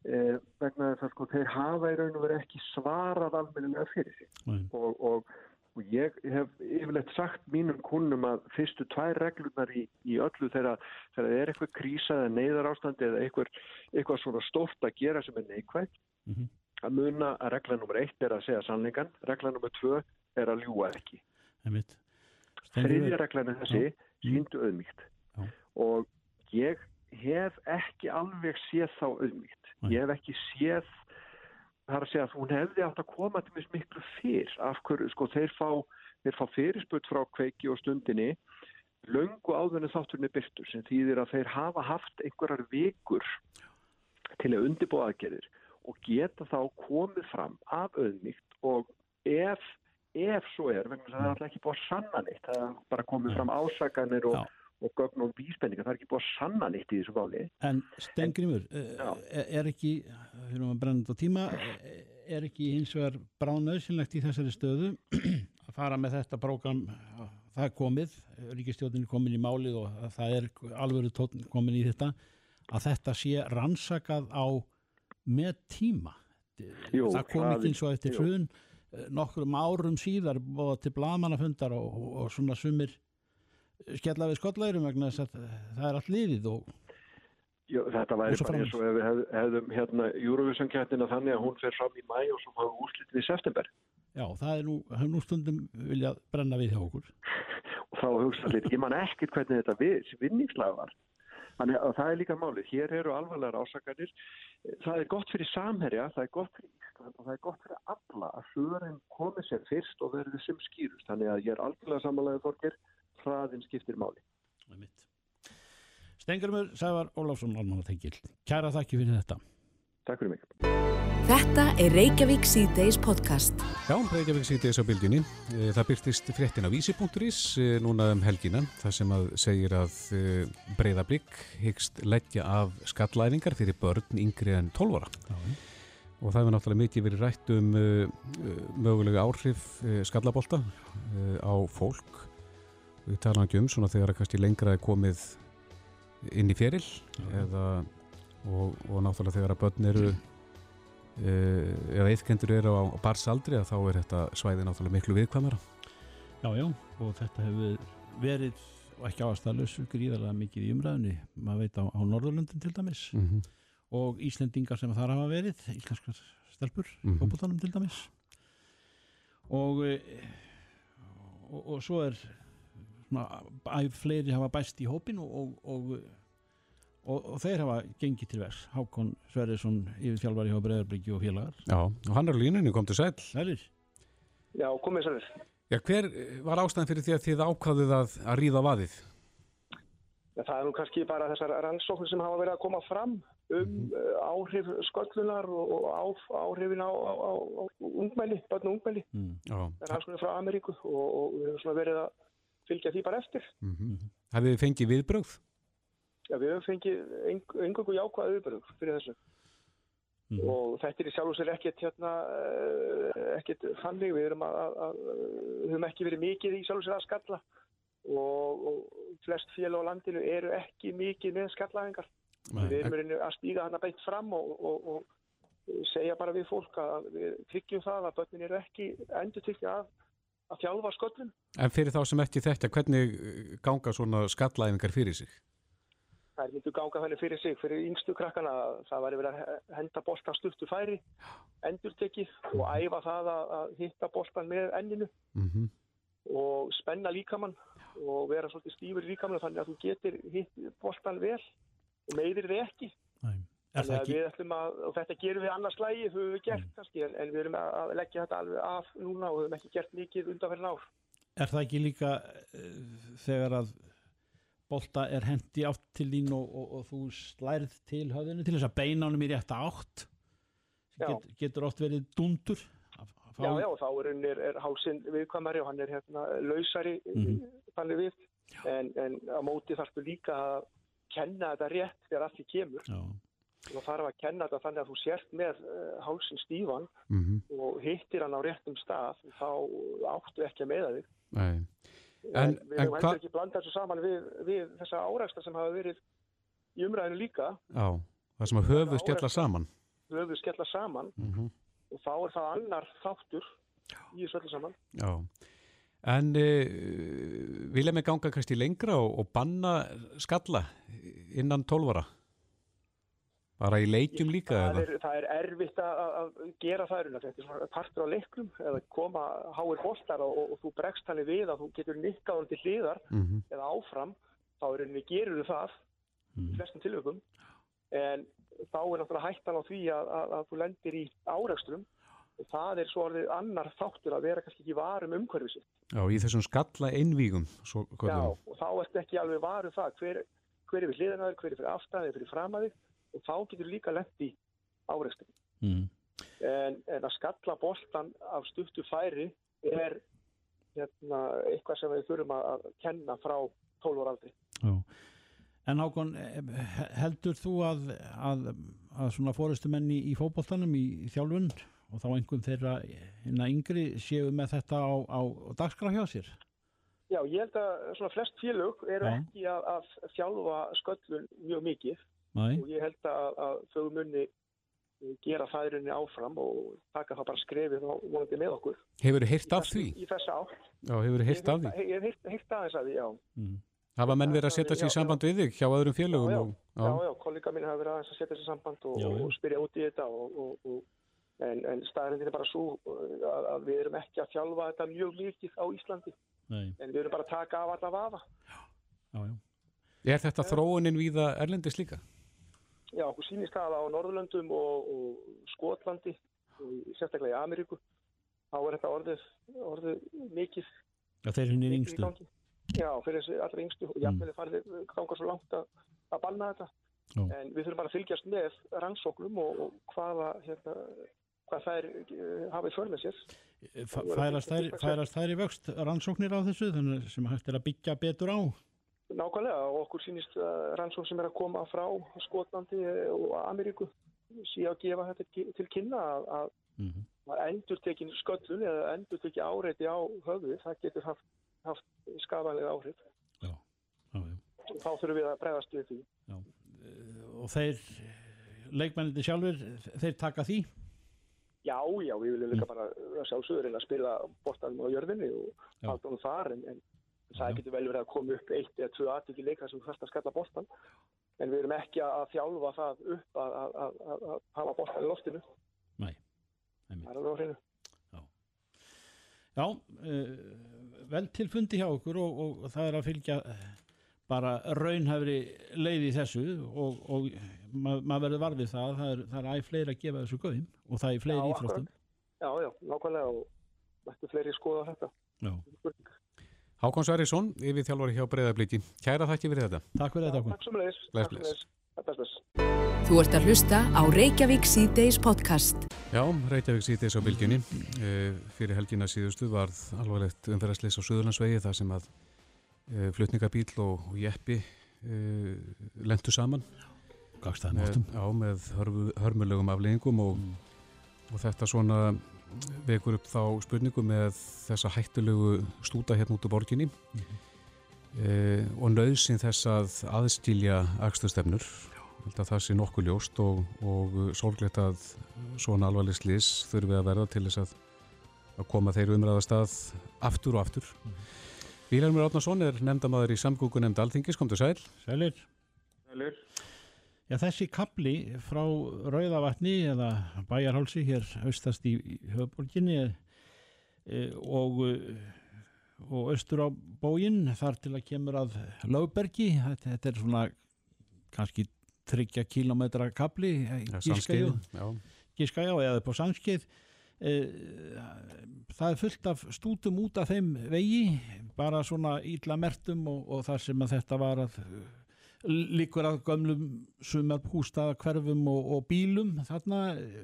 eh, vegna þess að sko þeir hafa í raun og verið ekki svarað almennilega fyrir sig og, og, og ég hef yfirleitt sagt mínum kunnum að fyrstu tvær reglunar í, í öllu þegar það er eitthvað krísa eða neyðar ástandi eða eitthvað, eitthvað svona stórt að gera sem er neikvægt mm -hmm. að muna að regla nummer eitt er að segja sannleikan, regla nummer tvö er að ljúa ekki. Það er mitt. Þriðja reglan er þessi, síndu auðmíkt og ég hef ekki alveg séð þá auðmíkt. Ég hef ekki séð, það er að segja að hún hefði átt að koma til mjög miklu fyrr. Af hverju, sko, þeir fá, þeir fá fyrirsput frá kveiki og stundinni löngu áðunni þátturinn er byrtur sem þýðir að þeir hafa haft einhverjar vikur til að undirbúa aðgerðir og geta þá komið fram af auðmíkt og ef ef svo er, vegna það er alltaf ekki búið að sanna neitt, það er bara komið fram ásaganir og, og gögn og bíspenninga, það er ekki búið að sanna neitt í þessu váli. En Stengrimur, er, er ekki, fyrir að brenna þetta tíma, er ekki hins vegar bránauðsynlegt í þessari stöðu að fara með þetta prógram, það er komið, Ríkistjóðin er komin í málið og það er alveg komin í þetta, að þetta sé rannsakað á með tíma. Jú, það kom ekki eins og eftir hrun nokkrum árum síðar bóða til blamannafundar og, og, svona sumir skella við skollærum vegna þess að það er allt liðið og Jó, þetta væri bara eins og ef við hef, hefðum hérna Eurovision-kættina þannig að hún fer fram í mæ og svo fáum úrslit við september. Já, það er nú, nú stundum viljað brenna við hjá okkur. og þá hugsa allir, ég man ekkert hvernig þetta við, vinningslag var. Þannig að það er líka málið. Hér eru alvarlegar ásakarnir. Það er gott fyrir samherja, það er gott fyrir Ísland og það er gott fyrir alla að hlurinn komið sér fyrst og verður sem skýrust. Þannig að ég er algjörlega samanlega þorgir, hraðin skiptir máli. Það er mitt. Stengurumur, Sævar Ólafsson, Almanatengil. Kæra þakki fyrir þetta. Takk fyrir mig. Þetta er Reykjavík C-Days podcast. Já, Reykjavík C-Days á bylginni. Það byrtist fréttin á vísi.is núna um helgina. Það sem að segir að breyðablík hyggst leggja af skallæringar fyrir börn yngri en 12 ára. Já. Og það hefur náttúrulega mikið verið rætt um mögulega áhrif skallabólta á fólk. Við talaðum ekki um svona þegar að kannski lengra er komið inn í feril eða, og, og náttúrulega þegar að börn eru eða eitthkendur eru á barsaldri að þá er þetta svæði náttúrulega miklu viðkvæmara Já, já, og þetta hefur verið og ekki ástæðalös gríðarlega mikið í umræðinni maður veit á, á Norðurlöndin til dæmis Mhm. og Íslendingar sem þar hafa verið íslenskar stelpur Mhm. fótboltanum til dæmis og, e, og og svo er svona, fleiri hafa bæst í hópin og, og, og, og, þeir hafa gengið til vers Hákon Sverrisson yfir þjálfari hjá Breiðarbyggi og félagar Já, og hann er á línunni, kom til sæl. Sælir Já, komið sannir. Já, hver eh, var ástæðan fyrir því að þið ákvaðuð að, að ríða vaðið? Já, það er nú kannski bara þessar rannsóknir sem hafa verið að koma fram um uh, áhrif sköllunar og, og á, áhrifin á, á, á, á ungmæli, börn og ungmæli. mm. Já. Það er rannsóknir frá Ameríku og, og við höfum svona verið að fylgja því bara eftir. Mm Hafið þið fengið viðbrögð? Já, við höfum fengið einhverju jákvæða viðbröð fyrir þessu. Mhm. Og þetta er í sjálf og sér ekkert hérna, uh, ekkert þannig, við erum að, að, að, höfum ekki verið mikið í sjálf og sér að skalla og, og flest félag á landinu eru ekki mikið með skallaðingar. Við erum rauninni að stíga þarna beint fram og, og, og segja bara við fólk að við tryggjum það að börnin eru ekki endur tryggja að, að þjálfa sköllum. En fyrir þá sem ekki þetta, hvernig eh, ganga svona skallæfingar fyrir sig? Er myndu ganga þannig fyrir sig, fyrir yngstu krakkana, það væri verið að henda boltan stuttu færi, endurtekið og æfa það að, að hitta boltan með enninu Mm og spenna líkamann og vera svolítið stífur í líkamann þannig að þú getur hitt boltan vel og meiðir þið ekki. Ekki við að, og þetta gerum við annars lægi, höfum við gert kannski, en, en við erum að leggja þetta alveg af núna og höfum ekki gert mikið undanferðin ár. Er það ekki líka uh, þegar að bolta er hendi átt til þín og, og, og þú slærð til höfðinu til þess að beina honum í rétta átt. Get, getur oft verið dundur fá, Já, já, og þá er, er, er hálsinn viðkvæmari og hann er hérna lausari Mhm. þannig við, en, en á móti þarfstu líka að kenna þetta rétt þegar allt í kemur. já, Þú þarf að kenna þetta þannig að þú sért með uh, hálsinn stífan -hmm. og hittir hann á réttum stað, þá áttu ekki að meða þig. Nei. En, við höfum heldur ekki blanda þessu saman við, við þessa árækstar sem hafa verið í umræðinu líka, Já, það sem að höfu skella saman. höfuð skella saman Mm og þá er það annar þáttur í þessu öllu saman. Já. En uh, vilja mig ganga kannski lengra og, og banna skalla innan 12 ára? Bara í leikjum líka það eða? er, það er erfitt að, gera það raunar. þetta er svona partur á leiknum eða koma háir boltar og, og, þú bregst hann við að þú getur nikkað hann til hliðar Mm eða áfram þá er rauninni gerur það í flestum tilvökum en þá er náttúrulega hættan á því að, að, að þú lendir í árekstrum. Og það er svo orðið annar þáttur að vera kannski ekki varum umhverfið sitt. Já, í þessum skalla einvígum, svo Já, og þá ertu ekki alveg varum það. Hver, hver er við hliðanaður, hver er fyrir afstæðið, fyrir framaðið og þá getur líka lent í árekstrum mm. en, en að skalla boltan af stuttu færi er hérna, eitthvað sem við þurfum að kenna frá 12 ára aldri. já. En Hákon, heldur þú að, að, að svona fórustumenn í, fótboltanum í, í þjálfun og þá einhverjum þeirra yngri séu með þetta á, á, á dagskrá hjá sér? Já, ég held að svona flest félög eru Já. ekki að, að þjálfa sköllun mjög mikið Nei, og ég held að, að þau muni gera það í rauninni áfram og taka það bara skrefið og vonandi með okkur. Hefur þið heyrt af Í því? Í þessa átt. Já, hefur þið heyrt af því? Ég hef heyrt- heyrt aðeins að því, já. mm. Hafa menn verið að setja sig í Já, já. samband við þig hjá öðrum félögum? Já, og, Já, já, kollega mín hafa verið að setja þessi samband og, Já, já. og spyrja út í þetta og, og, og, en, en staðarindin er bara svo að, að við erum ekki að þjálfa þetta mjög mikið á Íslandi Nei, en við erum bara að taka af alla vafa. já, já. Er þetta þróunin víða erlendis líka? Já, okkur sýnist það á Norðurlöndum og, og Skotlandi og sérstaklega í Ameríku þá er þetta orðið, orðið mikið Já, þeir hinn er yngstu. Já, fyrir þessi allra yngstu og jafnvel mm. farið ganga svo langt að, að banna þetta Já. en við þurfum bara að fylgjast með rannsóknum og, og hvaða hérna, hvað þær uh, hafa í för með sér Færast þær, færast þær í vöxt rannsóknir á þessu þannig sem hægt er að byggja betur á? Nákvæmlega og okkur sýnist uh, rannsókn sem er að koma frá Skotlandi og Ameríku sé að gefa þetta til kynna að, Mm að endur tekin sköllun eða endur tekin áreiti á höfðu, það getur haft, haft skafanlega áhrif. Já, já, já. Þá þurfum við að bregðast við því. Og þeir, leikmennandi sjálfur, þeir taka því? Já, já, við viljum líka bara að sjálfsögur en að spila bortanum á jörðinni og halda honum þar en, en, það getur vel verið að koma upp eitt eða tvö aðtöki leika sem þarfst að skalla boltan en við erum ekki að þjálfa það upp að, að, að, að, að hafa boltan í loftinu. Nei, það er alveg á hreinu. Já, uh, vel tilfundi hjá okkur og, og, það er að fylgja eh, bara raunhæfri leið í þessu og, og ma maður verður varfið það. Það er, það er æg fleiri að gefa þessu gauðum og það er fleiri Já, íþróttum. Já, já, nákvæmlega og ættu fleiri að skoða þetta. Já. Hákon Sverrisson, yfir þjálfari hjá Breiðabliki. Kæra þakki fyrir þetta. Takk fyrir þetta, Hákon. Takk leiðis Bless, bless. Bless, bless. Þú ert að hlusta á Reykjavík C-Days podcast. Já, Reykjavík síðdeis á bylginni. E, fyrir helgina síðustu varð alvarlegt umferðarsleis á Suðurlandsvegi þar sem að e, flutningabíl og, jeppi e, lendu saman. Gagstæðum Með- áttum. Já, með hörmulegum afleggingum og, og þetta svona vekur upp þá spurningu með þessa hættulegu stúta hérna út úr borginni e, og nöðsinn þess að aðstilja aksturstefnur held að það sé nokkuð ljóst og, og sorglegt að svona alvarleg slis þurfi að verða til þess að, að koma þeir umræða stað aftur og aftur. Vílarmur Átnason er nefndamaður í samgöngu nefnd Alþingis, kom til sæl. Sælir. Sælir. Já, þessi kapli frá Rauðavatni eða Bæjarhálsi hér austast í, höfuborginni e, og, eh, og austur á bóginn þar til að kemur að Lögbergi, þetta, er svona kannski þryggja kílometra kapli Ja, gíska Sandskeiði, ég- já. gíska já, eða upp á samskeið það er fullt af stútum út af þeim vegi bara svona ítla mertum og, og þar sem að þetta var að líkur að gömlum sumar hústaða hverfum og, og bílum þarna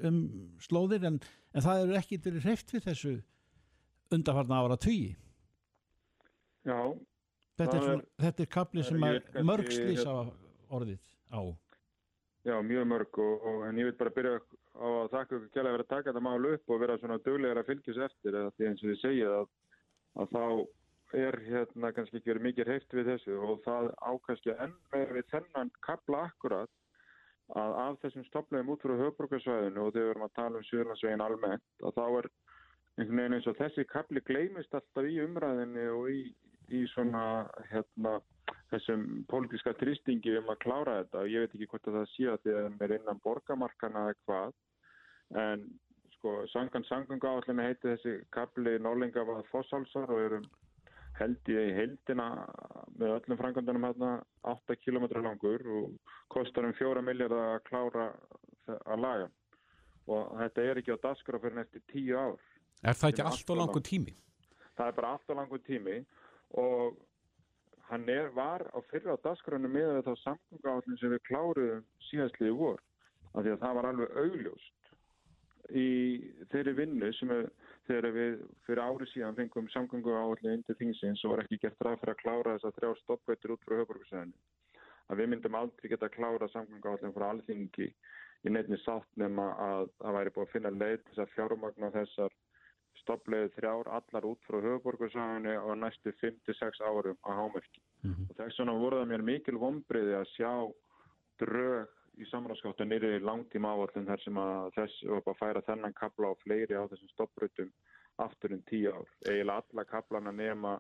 um slóðir en, en það eru ekki verið hreift við þessu undarfarna ára tugi Já, þetta er, er- þetta er kapli er sem að mörg slís á orðið á. Já, mjög mörg og, og, en ég vil bara byrja á að þakka ykkur kjærlega fyrir að taka þetta mál upp og vera svona duglegar að fylgjast eftir því eins og þið segja að, að þá er hérna kannski ekki verið mikið hreift við þessu og það ákvæmst enn meira við þennan kapla akkurat að af þessum stoplegum út frá höfbrukarsvæðinu og þegar við erum að tala um Suðurlandsvegin almennt að þá er einhvern veginn eins og þessi kapli gleymist alltaf í umræðinni og í, í svona hérna þessum pólitíska tristingi um að klára þetta. Ég veit ekki hvort að það sé að því að þeim er innan borgamarkana eða hvað. En sko, sangan sangunga áallinu heiti þessi kapli Norlinga var fossálsar og erum held ég í heldina með öllum frangandunum hérna 8 km langur og kostar um 4 miljardar að klára að laga. Og þetta er ekki á daskra fyrir næstu 10 ár. Er það ekki allt og langur tími? Það er bara allt og langur tími og hann er, var á fyrra dagskranu með þá samgöngáallin sem við kláruðum síðastliði vor. Af því að það var alveg augljóst í þeirri vinnu sem er, þegar við fyrir ári síðan fengum samgönguáallin undir þingsins og var ekki gert ráð fyrir að klára þess að þrjá stoppveitur út frá höfbruksæðinu. Að við myndum aldrei geta að klára samgönguáallin frá alþingi í nefni sátt nema að það væri búið að finna leið þess að fjármagna þessar stoppleiði þrjár allar út frá höfuborgarsvæðinu og næstu 5-6 árum á hámerki. Og þess vegna voru það mér mikil vombriði að sjá drög í samráðskáttu nýri langtíma áallin þar sem að þess bara að færa þennan kapla á fleiri á þessum stoppbrautum aftur en 10 ár. Eiginlega alla kaplana nema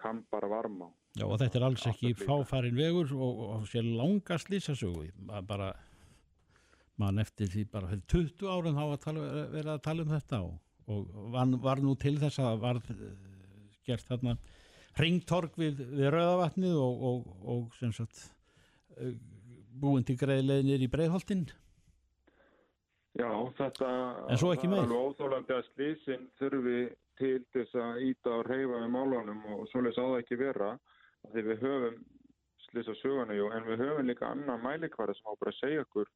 kampar varma. Já og þetta er alls ekki fáfærin vegur og, og sér langa slísasögu bara mann eftir því bara fyrir 20 árum þá að tala, verið að tala um þetta og, og var, var nú til þess að var gert þarna ringtorg við, við Rauðavatnið og, og, og sem sagt eh, búin til greiðleginir í Breiðholtin Já, þetta En svo ekki það meir. er alveg óþólandi að slísin þurfi til þess að íta og reyfa við málunum og svoleiðis á það ekki vera því við höfum slísa söguna jú, en við höfum líka annan mælikværi sem á bara að segja okkur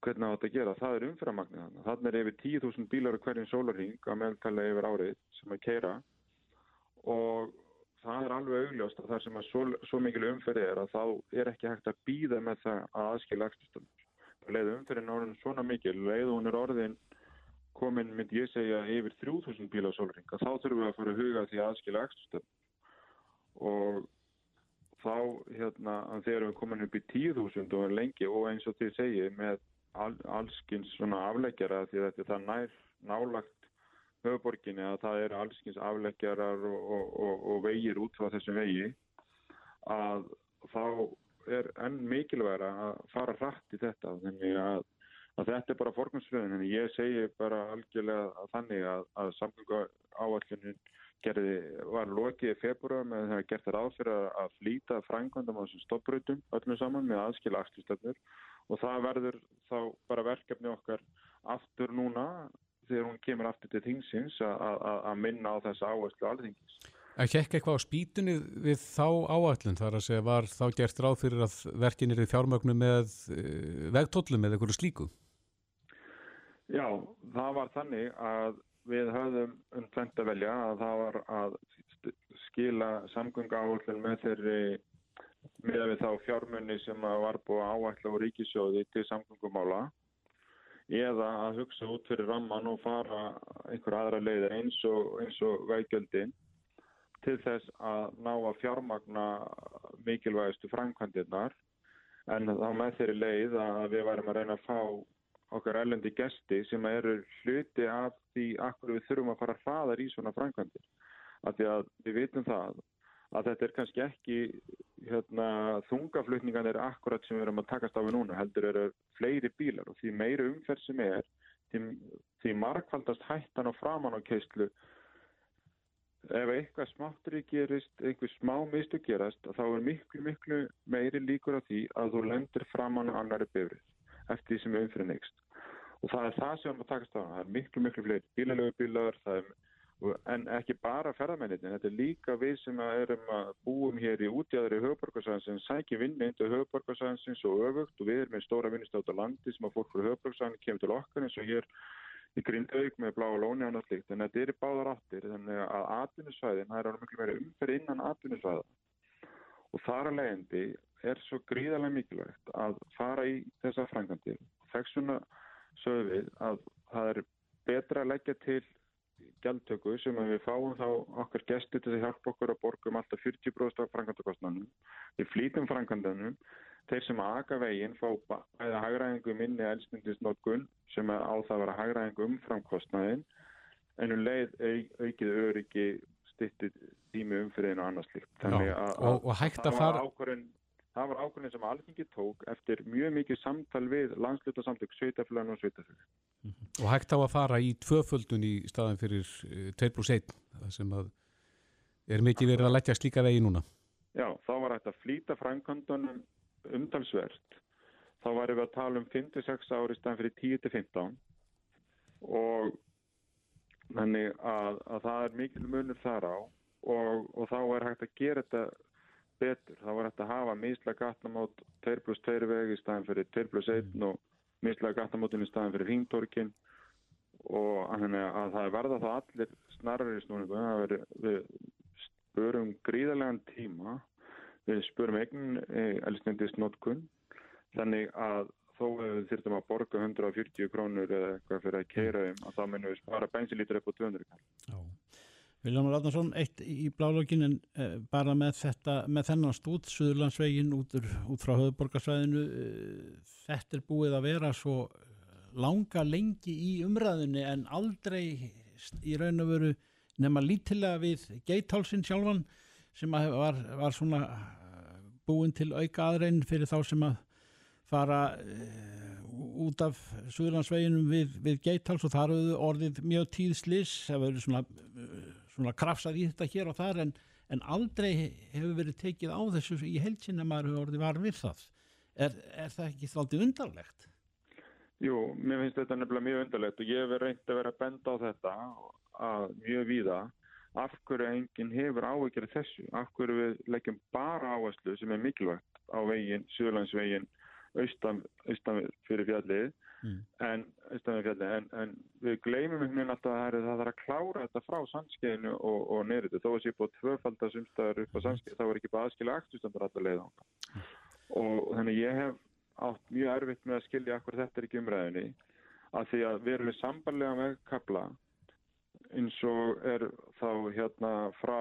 hvernig þetta gera, það er umframagnir þannig. Þannig er yfir 10.000 bílar hverjum sólarring að meðtala yfir árið sem að keira og það er alveg augljóst að það sem að svo, svo mikil umferði er að þá er ekki hægt að býða með það að aðskilja ekstustöndum. Leið umferðin orðin svona mikil, leið hún er orðin komin, myndi ég segja, yfir 3.000 bílar á sólarring að þá þurfum við að fara að huga því að aðskilja ekstustöndum og þá hérna þegar við komin upp í 10.000 og lengi og eins og þið segið með all, allskins svona afleggjara því þetta er það nær nálagt höfuborginni að það eru allskins afleggjarar og, og, og, og vegir út frá þessum vegi að þá er enn mikilvægra að fara hratt í þetta. Þannig að, að þetta er bara forgansröðin en ég segi bara algjörlega þannig að, að samgöngu áallunin gerði, var lokið í februar með það að gert það ráð fyrir að- flýta frængvandum á þessum stopprautum öllum saman með aðskila axtustöfnur og það verður þá bara verkefni okkar aftur núna þegar hún kemur aftur til þingsins að- minna á þessa áherslu alþingis. að hekka eitthvað á spýtunni við þá áallun þar að segja var þá gert ráð fyrir að verkin er í fjármögnu með uh, vegtóllum eða eitthvað slíku Já, það var þannig að við höfðum um tvent að velja að það var að skila samgöngu áhullin með þeirri með við þá fjármunni sem var búið áætla á ríkisjóði til samgöngumála eða að hugsa út fyrir ramman og fara einhver aðra leiðir eins og, eins og veikjöldin til þess að ná að fjármagna mikilvægastu framkvæmdirnar en þá með þeirri leið að við værum að reyna að fá okkar erlendi gesti sem eru hluti af því akkur við þurfum að fara hraðar í svona framkvæmdir. Því að við vitum það að þetta er kannski ekki hérna, þungaflutningan er akkurat sem við erum að takast á við núna, heldur eru fleiri bílar og því meiri umferð sem er, því, því markvaldast hættan og framan á keislu ef eitthvað smáttur í gerist, einhver smá mistu gerast, þá er miklu, miklu meiri líkur á því að þú lendir framan á annari bifrið eftir því sem umfyrir neikst. Og það er það sem við erum að takast á. Það er miklu, miklu fleiri bílalögu bílar, það er, en ekki bara ferðamennin, þetta er líka við sem erum að búum hér í útjæðri höfuborgarsæðinsins, sækjum vinni into höfuborgarsæðinsins og öfugt og við erum með stóra vinnustátt á landi sem að fólk frá höfuborgarsæðin kemur til okkar eins og hér í Grindavík með blá og lóni annað slíkt, en þetta er í báðar áttir, þannig að atvinnusvæðin, það er alveg miklu meira umferð innan atvinnusvæða og þar að leiðandi er svo gríðarlega mikilvægt að fara í þessa frangandir. Þess vegna gjaldtöku sem við fáum þá okkar gesti til að hjálpa okkur að borga um alltaf 40% af frangandakostnanum. Við flýtum frangandunum. Þeir sem að aga veginn fá bæða hagræðingu minni elsnindisnótkun sem á það að vera hagræðingu umframkostnaðin en um leið au- aukið öryggi stytti tími umfyririnn og annars líkt. Þannig að, og, og hægt að það fara var ákvörðun það var ákvörðun sem alþingi tók eftir mjög mikið samtal við landslutasamtök sveitafélagun og sveitafélag og hægt á að fara í tvöföldun í staðan fyrir uh, 2 pluss 1 það sem að er mikið verið að leggja slíka vegi núna. Já, þá var hægt að flýta frænkandunum umtalsvert. Þá varum við að tala um 5-6 ári staðan fyrir 10-15 og þannig að, að það er mikil munur þar á. Og, og þá er hægt að gera þetta betur. Þá var hægt að hafa mislega gatnamót 2 pluss 2 vegi í staðan fyrir 2 pluss 1 og mislega gatnamótin í staðan fyrir hringtorkin og að það verða þá allir snarri snúningu. Það veri, við spörum gríðarlegan tíma, við spörum eigin elstendist notkun þannig að þó ef við þyrftum að borga 140 krónur eða eitthvað fyrir að keira um að þá minnum við spara bensinlítur upp á 200 krónur. Viljámar Átnarsson, eitt í blálógin en uh, bara með þetta, með þennan stút Suðurlandsvegin út, út frá höfuborgarsvæðinu uh, þetta er búið að vera svo langa lengi í umræðinu en aldrei í raun og veru nema lítilega við geithálsin sjálfan sem var, var svona uh, búin til auka aðrein fyrir þá sem að fara út af Suðurlandsveginum við, við geithals og þar hefur orðið mjög tíðslis, það verður svona svona krafsað í þetta hér og þar en, en aldrei hefur verið tekið á þessu í heilsinna maður hefur orðið var við það. Er, er það ekki þáttið undarlegt? Jú, mér finnst þetta nefnilega mjög undarlegt og ég hef reynd að vera að benda á þetta að mjög víða af hverju enginn hefur áhyggjur þessu, af hverju við leggjum bara áherslu sem er mikilvægt á veginn, Suðurlandsveginn austan, austan fyrir fjallið Mm. En, en, en við gleymum einhvern veginn alltaf að það er að klára þetta frá sannskeiðinu og, og neyriðu. Þó að sé búið tvöfaldar sumstæður upp á sannskeiðinu, þá er ekki bara aðskilja aktustandar alltaf leið ánga. Mm. Og þannig ég hef átt mjög erfitt með að skilja akkur þetta er ekki umræðinni að því að við erum við sambarlega með kapla eins og er þá hérna frá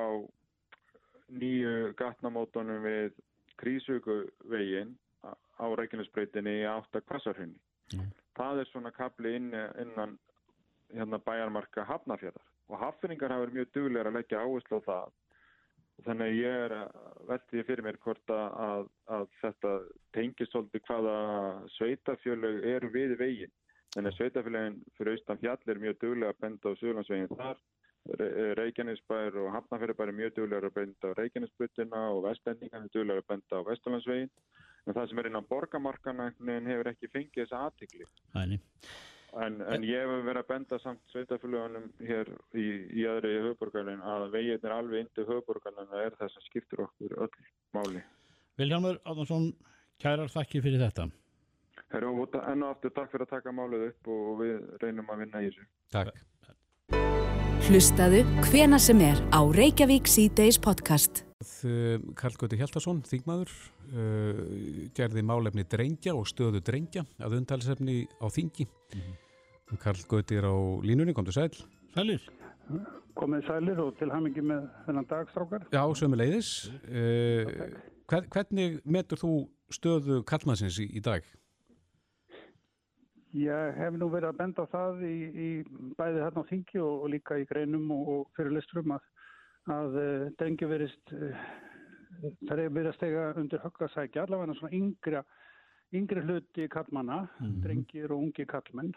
nýju gatnamótonum við krísuguvegin á Reykjanesbreytinni í átta kvassarhunni. Mm. Það er svona kapli inn, innan hérna bæjarmarka hafnafjörðar og hafningar hafa verið mjög duglegar að leggja áherslu á það. Og þannig ég er því fyrir mér hvort að, að, þetta tengist svolítið hvaða sveitafjörleg eru við veginn. Þannig að sveitafjörlegin fyrir austan fjall er mjög duglega að benda á Suðlandsveginn þar. Re- Reykjanesbær og Hafnarfjörðbær er mjög duglegar að benda á Reykjanesbrutina og Vestendingan er duglegar að benda á Vesturlandsveginn en það sem er innan veginn hefur ekki fengið þessa aðtikli. En, en ég hef verið að benda samt sveitafélagunum hér í, í aðri höfuborgarinn að veginn er alveg indi höfuborgarinn en það er það sem skiptir okkur öll máli. Viljámur Átnarsson, kærar þakki fyrir þetta. Herru, enn og aftur takk fyrir að taka málið upp og við reynum að vinna í þessu. Takk. Hlustaðu hvena sem er á Reykjavík C-Days podcast. Karl Gauti Hjaltarsson, þingmaður, uh, gerði málefni drengja og stöðu drengja að undalsefni á þingi. Karl Gauti er á línunni, kom til sæl. Sælir. Komið sælir og til hamingi með þennan dagstrákar. Já, sömu leiðis. Uh, hvernig metur þú stöðu Karlmannsins í, í dag? Ég hef nú verið að benda á það í, í bæði þarna á þingi og, og líka í greinum og, og fyrirlisturum að, að drengi verist, það er verið að stega undir höggasækja, allavega svona yngri, yngri hluti kallmanna, Mhm. drengir og ungi kallmenn.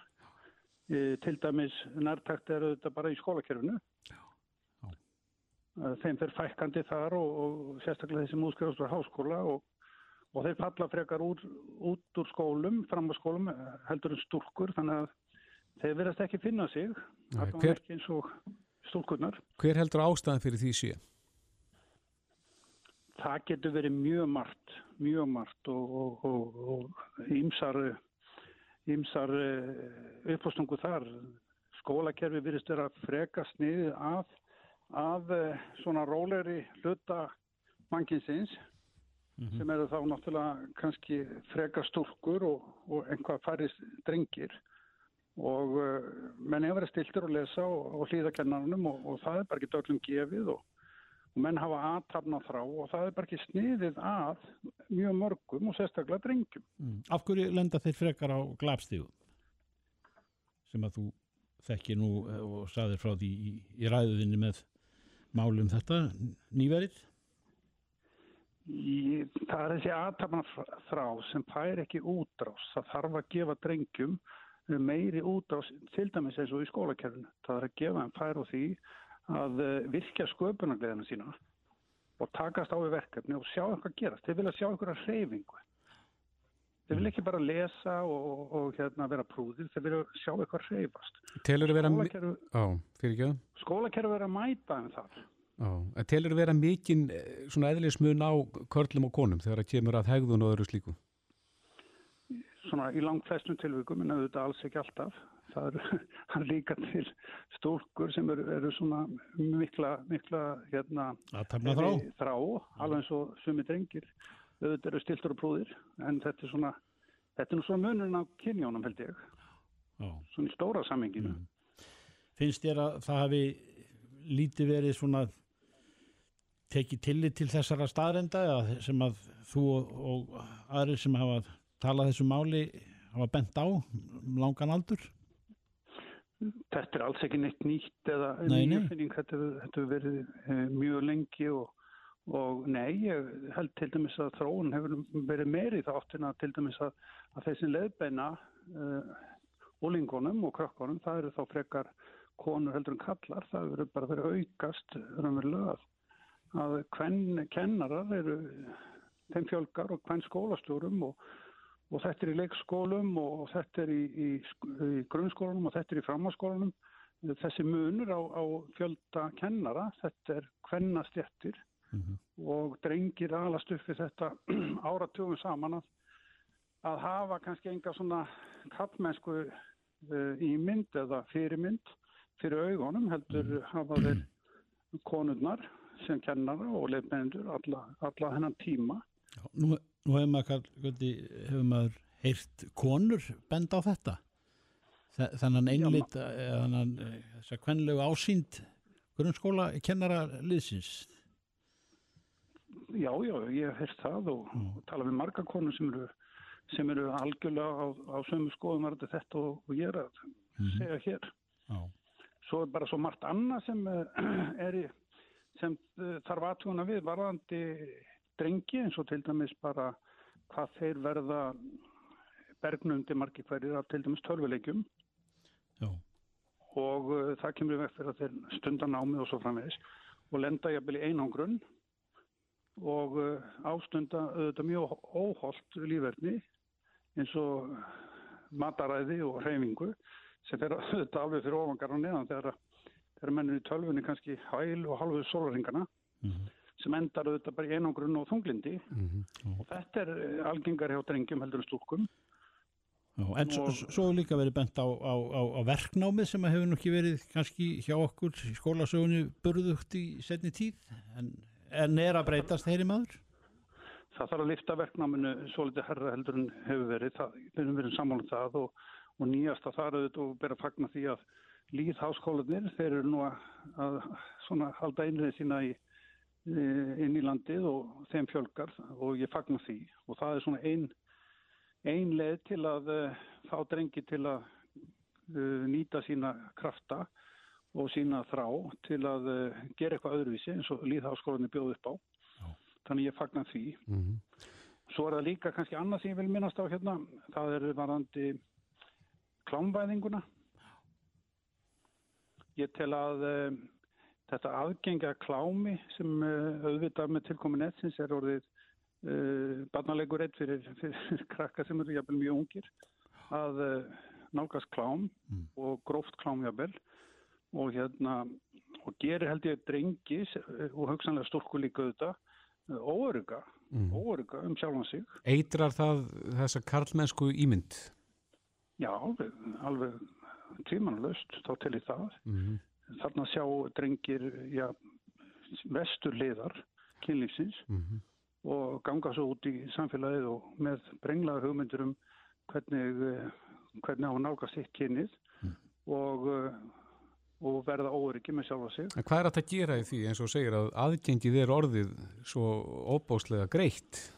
Uh, til dæmis nærtækt er þetta bara í skólakerfinu. Uh, þeim fer fækkandi þar og, og sérstaklega þessi múskrifast úr háskóla og og þeir falla frekar úr, út úr skólum, fram á skólum, eh, heldur en stúrkur, þannig að þeir verðast ekki finna sig, Nei, hver- ekki og stúrkurnar. Hver heldur ástæðan fyrir því sé? Það getur verið mjög margt, mjög margt og, og, og, og ímsar, ímsar uppástungu þar. Skólakerfi virðist vera freka sniðið af, af eh, svona rólegri hluta mankinsins sem eru þá náttúrulega kannski freka stúrkur og, og einhvað færist drengir og uh, menn hefur verið stiltur að lesa og, og hlýða kennarunum og, og það er bara ekki öllum gefið og, og menn hafa aðtapna þrá og það er bara ekki sniðið að mjög mörgum og sérstaklega drengjum. Mm. Af hverju lenda þeir frekar á glapstígu? Sem að þú þekki nú eh, og saðir frá því í, í ræðuðinni með málum þetta nýverið? Í, það er þessi aðtapna þrá sem fær ekki útrás. Það þarf að gefa drengjum meiri útrás, til dæmis eins og í skólakerfinu. Það er að gefa þeim fær á því að eh, virkja sköpunargleðina sína og takast á við verkefni og sjá eitthvað gerast. Þeir vilja sjá einhverja hreyfingu. Þeir vilja ekki bara lesa og, og, og hérna, vera prúðir, þeir vilja sjá eitthvað hreyfast. Telur vera... Skólakerfi- það? Skólakerfi er að mæta en en telur vera mikinn eh, eðlismun á körlum og konum þegar það kemur að hegðun og öðru slíku? Svona í langt flestum tilvikum en auðvitað alls ekki alltaf. Það er líka til stúrkur sem eru, eru svona mikla, mikla hérna, þrá. þrá, alveg eins og sumi drengir. Auðvitað eru stiltur og prúðir en þetta er svona, þetta er nú svona munurinn á kynjónum held ég, Já. svona í stóra samminginu. Finnst þér að það hafi lítið verið svona tekið tillit til þessara staðrenda sem að þú og, og aðrir sem hafa talað þessu máli hafa bent á um langan aldur? Þetta er alls ekki neitt nýtt eða Nei, nei. nýjufinning, þetta hefur- verið e, mjög lengi og, og nei, ég held til dæmis að þróun hefur verið meiri í þá áttina til dæmis að, að þessi leðbeina uh, úlingunum og krökkunum, það eru þá frekar konur heldur en kallar, það hefur bara verið aukast raunverulega að, að hvern kennarar eru þeim fjölgar og hvern skólastjórum og og þetta er í leikskólum og þetta er í, í, í grunnskólunum og þetta er í framháskólunum. Þessi munur á, á fjölda kennara, þetta er kvennastjettir og drengir alast upp við þetta áratugum saman að, að hafa kannski enga svona kallmennsku uh, ímynd eða fyrirmynd fyrir augunum heldur hafa þeir konurnar sem kennara og leifmenndur alla, alla hennan tíma. Nú, nú hefur maður, hefur maður heyrt konur benda á þetta Þe- þennan einlit þennan eh, þessa kvenlegu ásýnd grunnskóla kennara liðsins Já, já, ég hef heyrt það og, og tala við marga konur sem eru, sem eru algjörlega á, á sömu skoðum varði þetta og, og ég er að segja hér. Já. Svo er bara svo margt annað sem eh, er í, sem eh, þarf aðtúna við varðandi drengi eins og til dæmis bara hvað þeir verða bergnundi margir hverjir af til dæmis tölvuleikjum. Já. og uh, það kemur við fyrir að þeir stundan námið og svo framvegis og lenda jafnvel í einangrun og uh, ástunda auðvitað mjög óholt lífverðni eins og mataræði og hreyfingu sem fer auðvitað alveg fyrir ofangar og neðan þegar, þegar mennur í tölvunni kannski hæl og halvuð sólaringana sem endar auðvitað bara í einangrun og þunglindi og þetta er uh, algengar hjá drengjum heldur en stúlkum. Já, en svo, svo hefur líka verið bent á, á, á, á verknámið sem að hefur nú ekki verið kannski hjá okkur í skólasögunni burðugt í setni tíð en, en er að breytast heyri maður? það þarf að lifta verknáminu svolítið herra heldur en hefur verið. Það, erum verið sammálum það og, og nýjasta þar auðvitað og bera fagna því að líðháskólanir þeir eru nú að, að svona halda einrið sína í, inn í landið og þeim fjölgar og ég fagna því og það er svona ein, ein leið til að uh, fá drengi til að uh, nýta sína krafta og sína þrá til að uh, gera eitthvað öðruvísi eins og líðháskólanir bjóð upp á þannig ég fagna því Mhm. Svo er það líka kannski annað sem ég vil minnast á hérna, það er varandi klámvæðinguna. Ég tel að þetta aðgengja klámi sem uh, auðvitað með tilkomin netsins er orðið uh, barnalegur eitt fyrir, fyrir krakka sem eru jafnvel mjög ungir að uh, nálgast klám og gróft klám jafnvel og hérna og gerir held ég drengi uh, og hugsanlega stúrku líka auðvitað óöruga, Mhm. óöruga um sjálfan sig. Eitrar það þessa karlmennsku ímynd? Já, alveg, tímanlaust, þá til í það. Mhm. Þarna sjá drengir, já, vestur liðar kynlífsins Mhm. og ganga svo út í samfélagið og með brenglaðar hugmyndur um hvernig, eh, hvernig á að nálga sitt kynnið og, eh, og verða óryggi með sjálfa sig. En hvað er þetta að gera í því eins og segir að aðgengið er orðið svo óbáslega greitt?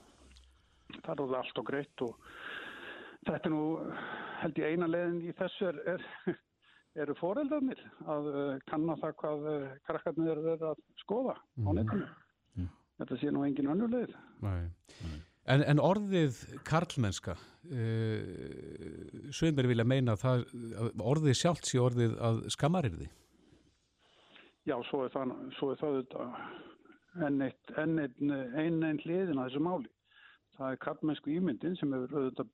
Það er orðið allt og greitt og þetta er nú held ég eina leiðin í þessu er, er, eru foreldarnir að uh, kanna það hvað uh, krakkarnir eru að skoða á Mhm. netinu. Þetta sé nú engin önnur leið. Nei. En, en orðið karlmennska, uh, sögumir vilja meina að það, að orðið sjálft sé orðið að skammarirði. Já, svo er það, svo er það auðvitað enn eitt, enn eitt, enn einn hliðin að þessu máli. Það er kallmennsku ímyndin sem hefur auðvitað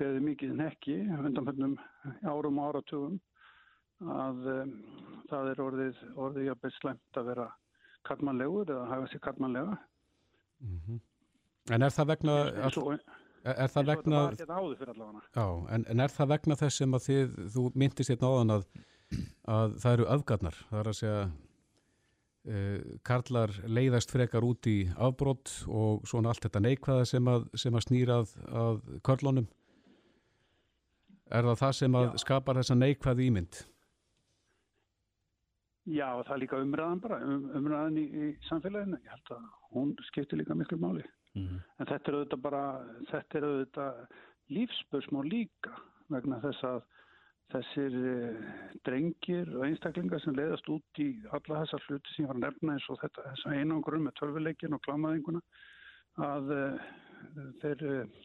beðið mikið nekki undanfjöndum árum og áratugum að um, það er orðið, orðið jafnveg slæmt að vera kallmannlegur eða hafa sér kallmannlega. En er það vegna... Eins og- er, er það vegna... hérna. Já, en, en er það vegna þess sem að þið, þú myndist hérna áðan að, að það eru öfgarnar, það er að segja uh, karlar leiðast frekar út í afbrott og svona allt þetta neikvæða sem að, sem að snýra að, að körlunum. Er það það sem að skapar þessa neikvæði ímynd Já, það er líka umræðan bara, um, umræðan í, í samfélaginu. Ég held að hún skiptir líka miklu máli. En þetta er auðvitað bara, þetta er auðvitað lífsbörsmál líka vegna þess að þessir eh, drengir og einstaklingar sem leiðast út í alla þessar hluti sem ég var að nefna eins og þetta, þessa einangrum með tölvuleikin og klámaðinguna að uh, þeir uh,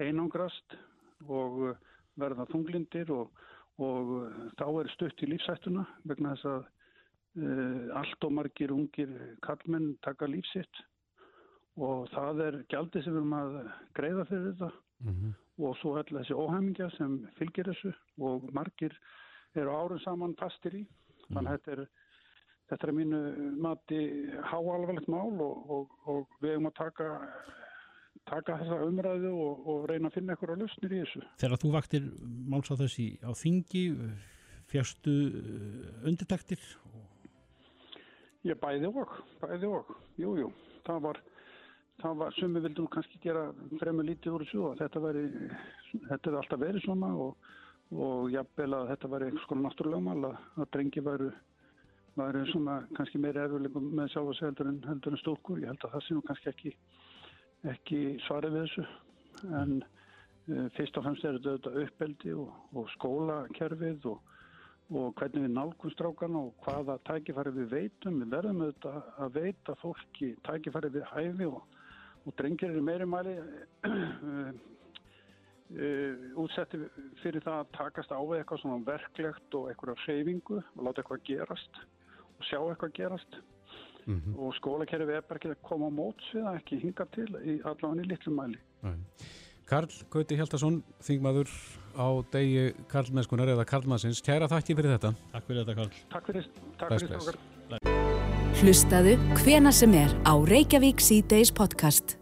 einangrast og verða þunglindir og, og þá er stutt í lífsættuna vegna þess að allt og margir ungir kallmenn taka lífsitt og það er gjaldið sem við erum að greiða fyrir þetta. Og svo öll þessi óhæmingja sem fylgir þessu og margir eru árum saman fastir í. Þannig að þetta er, þetta er mínu mati háalvarlegt mál og, og, og við erum að taka taka þessa umræðu og, og reyna að finna eitthvað lausnir í þessu. Þegar þú vaktir máls á þessi á þingi, fjastu undirtektir? Ég bæði og, bæði og, jú, jú, það var, það var, sumi vildum kannski gera fremur lítið úr þessu og þetta veri, þetta er alltaf verið svona og, og jafnvel að þetta veri einhvers konar náttúrulegumál að, að drengi væru, væru svona kannski meiri erfurleikum með sjálf og sig heldur en, heldur en stúrkur. Ég held að það sé nú kannski ekki, ekki svarið við þessu. En uh, fyrst og fremst er þetta uppeldi og, og skólakerfið og og hvernig við nálgum strákan og hvaða tækifæri við veitum. Við verðum auðvitað að veita fólki tækifæri við hæfi og, og drengir eru meiri mæli uh, uh, útsetti fyrir það að takast á við eitthvað svona verklegt og eitthvað hreyfingu og láta eitthvað gerast og sjá eitthvað gerast. Mhm. og skólakerfi er bara ekki að koma á móts við það ekki hinga til í allavega í litlum mæli. Nei. Karl Gauti Hjaltason, þingmaður á degi Karlmennskunar eða Karlmannsins. Kæra þakki fyrir þetta. Takk fyrir þetta Karl. Takk fyrir, strákar. Hlustaðu hvena sem er á Reykjavík C-Days podcast.